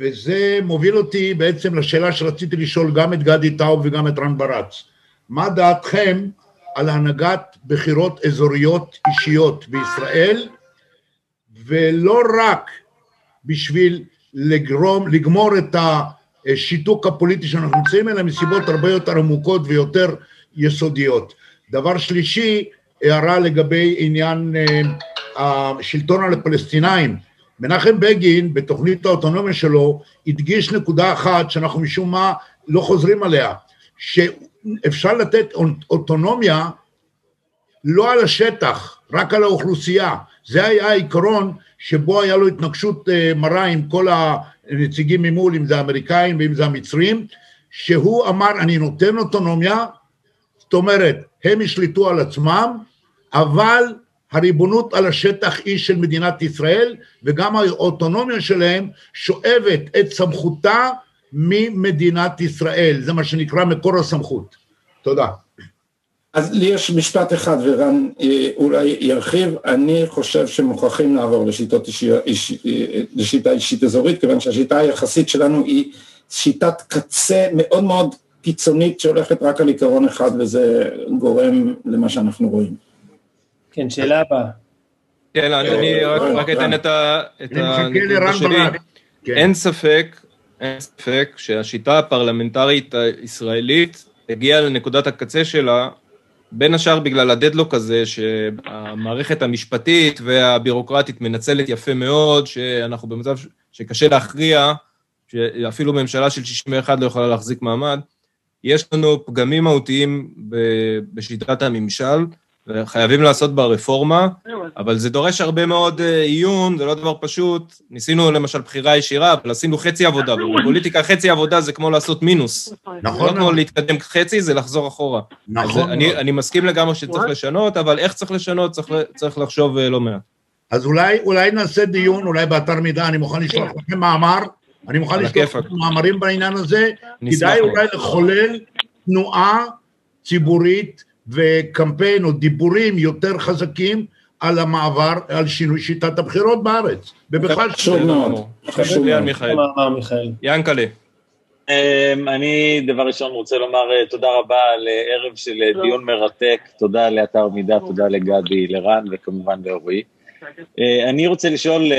וזה מוביל אותי בעצם לשאלה שרציתי לשאול גם את גדי טאוב וגם את רן ברץ. מה דעתכם על הנהגת בחירות אזוריות אישיות בישראל, ולא רק בשביל לגרום, לגמור את השיתוק הפוליטי שאנחנו נמצאים, אלא מסיבות הרבה יותר עמוקות ויותר יסודיות. דבר שלישי, הערה לגבי עניין אה, השלטון על הפלסטינאים. מנחם בגין בתוכנית האוטונומיה שלו הדגיש נקודה אחת שאנחנו משום מה לא חוזרים עליה, שאפשר לתת אוטונומיה לא על השטח, רק על האוכלוסייה. זה היה העיקרון שבו היה לו התנגשות אה, מרה עם כל הנציגים ממול, אם זה האמריקאים ואם זה המצרים, שהוא אמר אני נותן אוטונומיה, זאת אומרת הם ישלטו על עצמם, אבל הריבונות על השטח היא של מדינת ישראל, וגם האוטונומיה שלהם שואבת את סמכותה ממדינת ישראל, זה מה שנקרא מקור הסמכות. תודה. אז לי יש משפט אחד ורן אה, אולי ירחיב, אני חושב שמוכרחים לעבור לשיטות אישי, איש, אה, לשיטה אישית אזורית, כיוון שהשיטה היחסית שלנו היא שיטת קצה מאוד מאוד קיצונית שהולכת רק על עיקרון אחד וזה גורם למה שאנחנו רואים. כן, שאלה הבאה. כן, אני רק רק אתן את ה- את הנקודה שלי. כן. אין ספק, אין ספק שהשיטה הפרלמנטרית הישראלית הגיעה לנקודת הקצה שלה, בין השאר בגלל הדדלוק הזה, שהמערכת המשפטית והבירוקרטית מנצלת יפה מאוד, שאנחנו במצב שקשה להכריע, שאפילו ממשלה של 61 לא יכולה להחזיק מעמד. יש לנו פגמים מהותיים בשיטת הממשל, וחייבים לעשות בה רפורמה, אבל זה דורש הרבה מאוד אה, עיון, זה לא דבר פשוט. ניסינו למשל בחירה ישירה, אבל עשינו חצי עבודה, ובפוליטיקה חצי עבודה זה כמו לעשות מינוס. נכון לא כמו מאוד. להתקדם חצי, זה לחזור אחורה. נכון אני, מסכים לגמרי שצריך לשנות, אבל איך צריך לשנות, צריך, לחשוב אה, לא מעט. אז אולי, אולי נעשה דיון, אולי באתר מידע, אני מוכן לשלוח לכם מאמר, אני מוכן לשלוח. לכם מאמרים בעניין הזה, כדאי. אולי לחולל תנועה ציבורית וקמפיין או דיבורים יותר חזקים על המעבר, על שינוי שיטת הבחירות בארץ, ובכלל חשוב מאוד. חשוב מאוד. מיכאל. ינקלה. אמ, אני דבר ראשון רוצה לומר אה, תודה רבה על אה, ערב של אה, דיון מרתק, תודה לאתר מידע, תודה לגדי, לרן וכמובן לאורי. אני רוצה לשאול,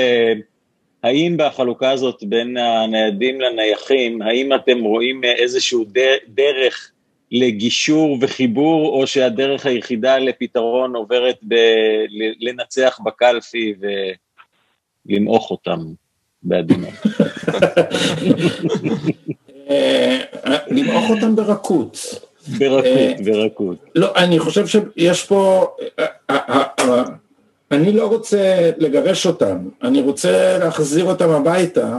האם בחלוקה הזאת בין הניידים לנייחים, האם אתם רואים איזשהו דרך לגישור וחיבור, או שהדרך היחידה לפתרון עוברת בלנצח בקלפי ולמעוך אותם בעדינות? אה, למעוך אותם ברכות. ברכות, ברכות. לא, אני חושב שיש פה, אה, אה, אה, אני לא רוצה לגרש אותם, אני רוצה להחזיר אותם הביתה,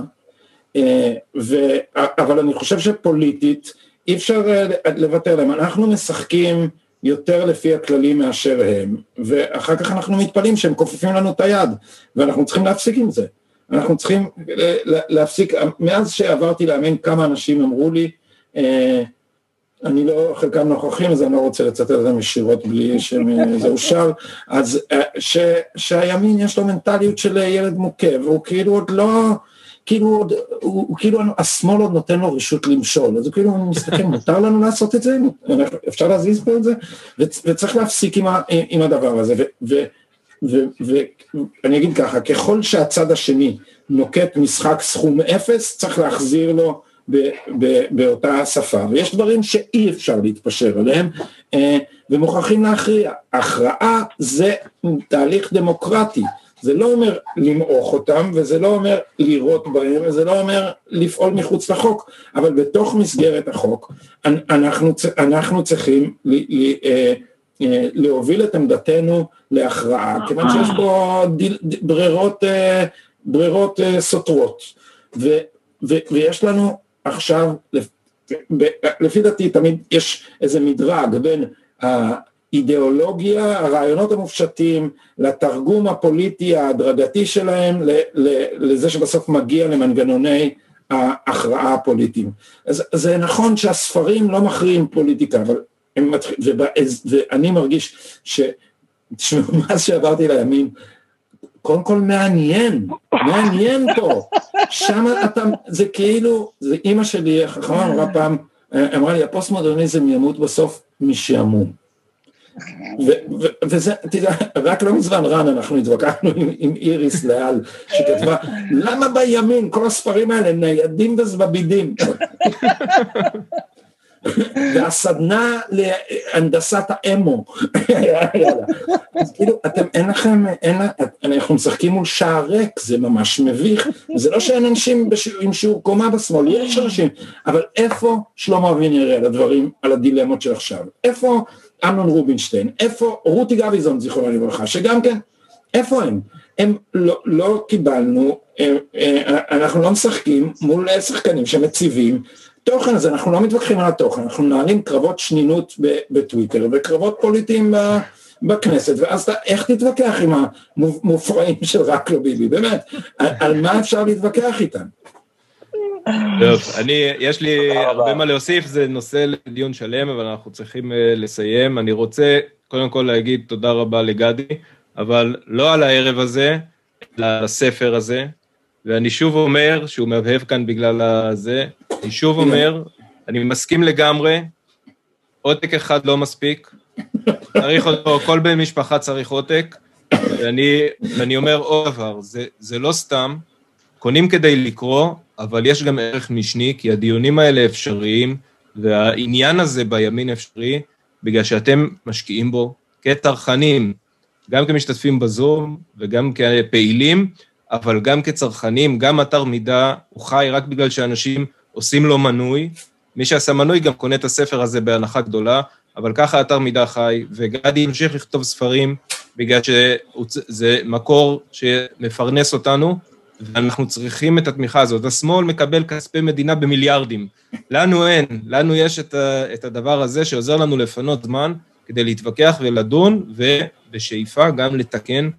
אה, ו- אבל אני חושב שפוליטית אי אפשר אה, לוותר להם, אנחנו משחקים יותר לפי הכללים מאשר הם, ואחר כך אנחנו מתפלאים שהם כופפים לנו את היד, ואנחנו צריכים להפסיק עם זה. אנחנו צריכים אה, להפסיק, מאז שעברתי לאמן כמה אנשים אמרו לי, אה, אני לא, חלקם נוכחים, אז אני לא רוצה לצטט אותם ישירות בלי שזה אושר, אז ש, שהימין יש לו מנטליות של ילד מוכה, והוא כאילו עוד לא, כאילו עוד, הוא, הוא כאילו, השמאל עוד נותן לו רשות למשול, אז הוא כאילו מסתכל, מותר לנו לעשות את זה? אפשר להזיז פה את זה? וצ- וצריך להפסיק עם, ה, עם הדבר הזה, ואני אגיד ככה, ככל שהצד השני נוקט משחק סכום אפס, צריך להחזיר לו ב- ב- באותה שפה, ויש דברים שאי אפשר להתפשר עליהם, אה, ומוכרחים להכריע. הכרעה זה תהליך דמוקרטי, זה לא אומר למעוך אותם, וזה לא אומר לירות בהם, וזה לא אומר לפעול מחוץ לחוק, אבל בתוך מסגרת החוק, אנ- אנחנו, אנחנו צריכים ל, ל, אה, אה, להוביל את עמדתנו להכרעה, כיוון שיש פה דיל- ברירות, אה, ברירות סותרות. ו, ו, ויש לנו עכשיו, לפי דעתי תמיד יש איזה מדרג בין האידיאולוגיה, הרעיונות המופשטים, לתרגום הפוליטי ההדרגתי שלהם, לזה שבסוף מגיע למנגנוני ההכרעה הפוליטיים. אז זה נכון שהספרים לא מכריעים פוליטיקה, אבל הם מתחיל, ובאז- ואני מרגיש ש... תשמעו, <laughs> מאז שעברתי לימין, קודם כל מעניין, מעניין פה, שם אתה, זה כאילו, זה אימא שלי, החכמה אמרה פעם, אמרה לי, הפוסט מודרניזם ימות בסוף משעמום. וזה, תדע, רק לא מזמן רן, אנחנו התווכחנו עם, עם איריס לאל, שכתבה, למה בימין כל הספרים האלה ניידים וזבבידים? והסדנה להנדסת האמו. אז כאילו, אתם, אין לכם, אין, אנחנו משחקים מול שער ריק, זה ממש מביך, זה לא שאין אנשים בשיעור, עם שיעור קומה בשמאל, יש אנשים, אבל איפה שלמה אבינרי על הדברים, על הדילמות של עכשיו? איפה אמנון רובינשטיין? איפה רותי גביזון, זיכרונו לברכה, שגם כן, איפה הם? הם לא, לא קיבלנו, אה, אה, אנחנו לא משחקים מול שחקנים שמציבים תוכן, אז אנחנו לא מתווכחים על התוכן, אנחנו מנהלים קרבות שנינות בטוויטר וקרבות פוליטיים בכנסת, ואז אתה, איך תתווכח עם המופרעים של רק לא ביבי, באמת, על, על מה אפשר להתווכח איתם? טוב, <laughs> אני, יש לי הרבה מה להוסיף, זה נושא לדיון שלם, אבל אנחנו צריכים uh, לסיים. אני רוצה קודם כל להגיד תודה רבה לגדי, אבל לא על הערב הזה, אלא על הספר הזה, ואני שוב אומר שהוא מהבהב כאן בגלל הזה, אני שוב אומר, אני מסכים לגמרי, עותק אחד לא מספיק, צריך אותו, כל בן משפחה צריך עותק, ואני, ואני אומר עוד דבר, זה, זה לא סתם, קונים כדי לקרוא, אבל יש גם ערך משני, כי הדיונים האלה אפשריים, והעניין הזה בימין אפשרי, בגלל שאתם משקיעים בו כצרכנים, גם כמשתתפים בזום וגם כפעילים, אבל גם כצרכנים, גם אתר מידע הוא חי רק בגלל שאנשים עושים לו מנוי. מי שעשה מנוי גם קונה את הספר הזה בהנחה גדולה, אבל ככה אתר מידע חי, וגדי ימשיך לכתוב ספרים, בגלל שזה מקור שמפרנס אותנו, ואנחנו צריכים את התמיכה הזאת. השמאל מקבל כספי מדינה במיליארדים. לנו אין, לנו יש את, ה, את הדבר הזה שעוזר לנו לפנות זמן כדי להתווכח ולדון, ובשאיפה גם לתקן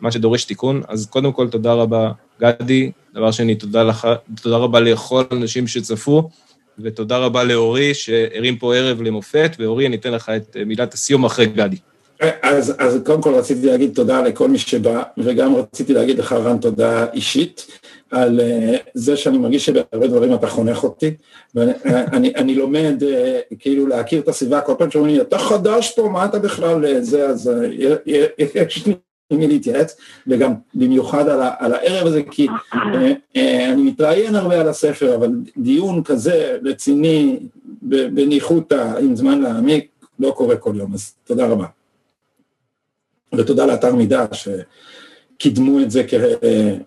מה שדורש תיקון. אז קודם כל, תודה רבה, גדי. דבר שני, תודה לך, תודה רבה לכל האנשים שצפו, ותודה רבה לאורי, שהרים פה ערב למופת, ואורי, אני אתן לך את מילת הסיום אחרי גדי. אז, אז קודם כל רציתי להגיד תודה לכל מי שבא, וגם רציתי להגיד לך, רן, תודה אישית, על uh, זה שאני מרגיש שבהרבה דברים אתה חונך אותי, ואני אני לומד uh, כאילו להכיר את הסביבה, כל פעם שאומרים לי, אתה חדש פה, מה אתה בכלל זה, אז uh, יש לי מי להתייעץ, וגם במיוחד על, ה, על הערב הזה, כי uh, uh, אני מתראיין הרבה על הספר, אבל דיון כזה רציני, בניחותא, עם זמן להעמיק, לא קורה כל יום, אז תודה רבה. ותודה לאתר מידע שקידמו את זה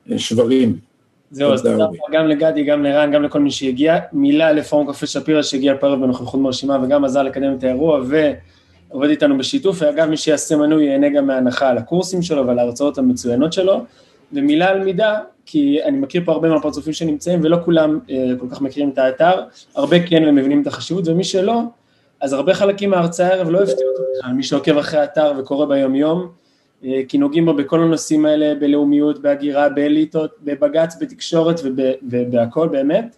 כשברים. זהו, אז תודה גם לגדי, גם לרן, גם לכל מי שהגיע. מילה לפורום קפה שפירא שהגיע פה בנוכחות מרשימה וגם עזר לקדם את האירוע ועובד איתנו בשיתוף, ואגב מי שיעשה מנוי ייהנה גם מהנחה על הקורסים שלו ועל ההרצאות המצוינות שלו. ומילה על מידה, כי אני מכיר פה הרבה מהפרצופים שנמצאים ולא כולם אה, כל כך מכירים את האתר, הרבה כן ומבינים את החשיבות ומי שלא, אז הרבה חלקים מההרצאה הערב לא הפתיעו אותי בכלל, מי שעוקב אחרי האתר וקורא ביום יום, אה, כי נוגעים בו בכל הנושאים האלה, בלאומיות, בהגירה, באליטות, בבג"ץ, בתקשורת ובהכל באמת,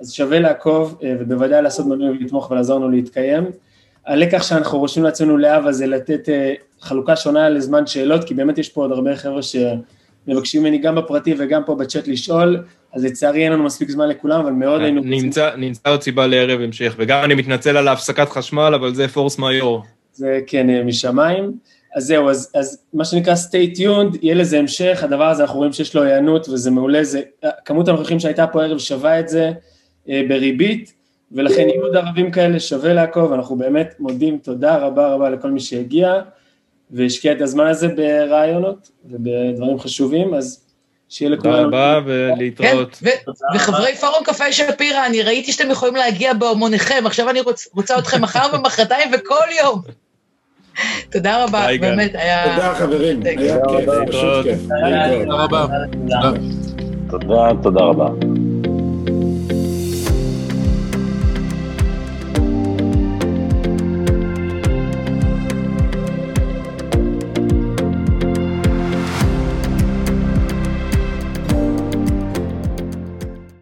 אז שווה לעקוב אה, ובוודאי לעשות מנוי ולתמוך ולעזור לנו להתקיים. הלקח שאנחנו רושמים לעצמנו לאהבה זה לתת אה, חלוקה שונה לזמן שאלות, כי באמת יש פה עוד הרבה חבר'ה שמבקשים ממני גם בפרטי וגם פה בצ'אט לשאול, אז לצערי אין לנו מספיק זמן לכולם, אבל מאוד היינו... נמצא, נמצא עוד סיבה לערב המשך, וגם אני מתנצל על ההפסקת חשמל, אבל זה פורס מאיור. זה כן, משמיים. אז זהו, אז, אז מה שנקרא stay tuned, יהיה לזה המשך, הדבר הזה אנחנו רואים שיש לו היענות וזה מעולה, זה, כמות הנוכחים שהייתה פה הערב שווה את זה אה, בריבית, ולכן יהיו עוד ערבים כאלה, שווה לעקוב, אנחנו באמת מודים תודה רבה רבה לכל מי שהגיע, והשקיע את הזמן הזה ברעיונות ובדברים חשובים, אז שיהיה לכולנו... תודה רבה ולהתראות. כן, וחברי פורום קפה שפירא, אני ראיתי שאתם יכולים להגיע בהמוניכם, עכשיו אני רוצה אתכם מחר <laughs> ומחרתיים וכל יום. תודה רבה, באמת, היה... תודה חברים, היה כיף, פשוט כיף. תודה, תודה רבה.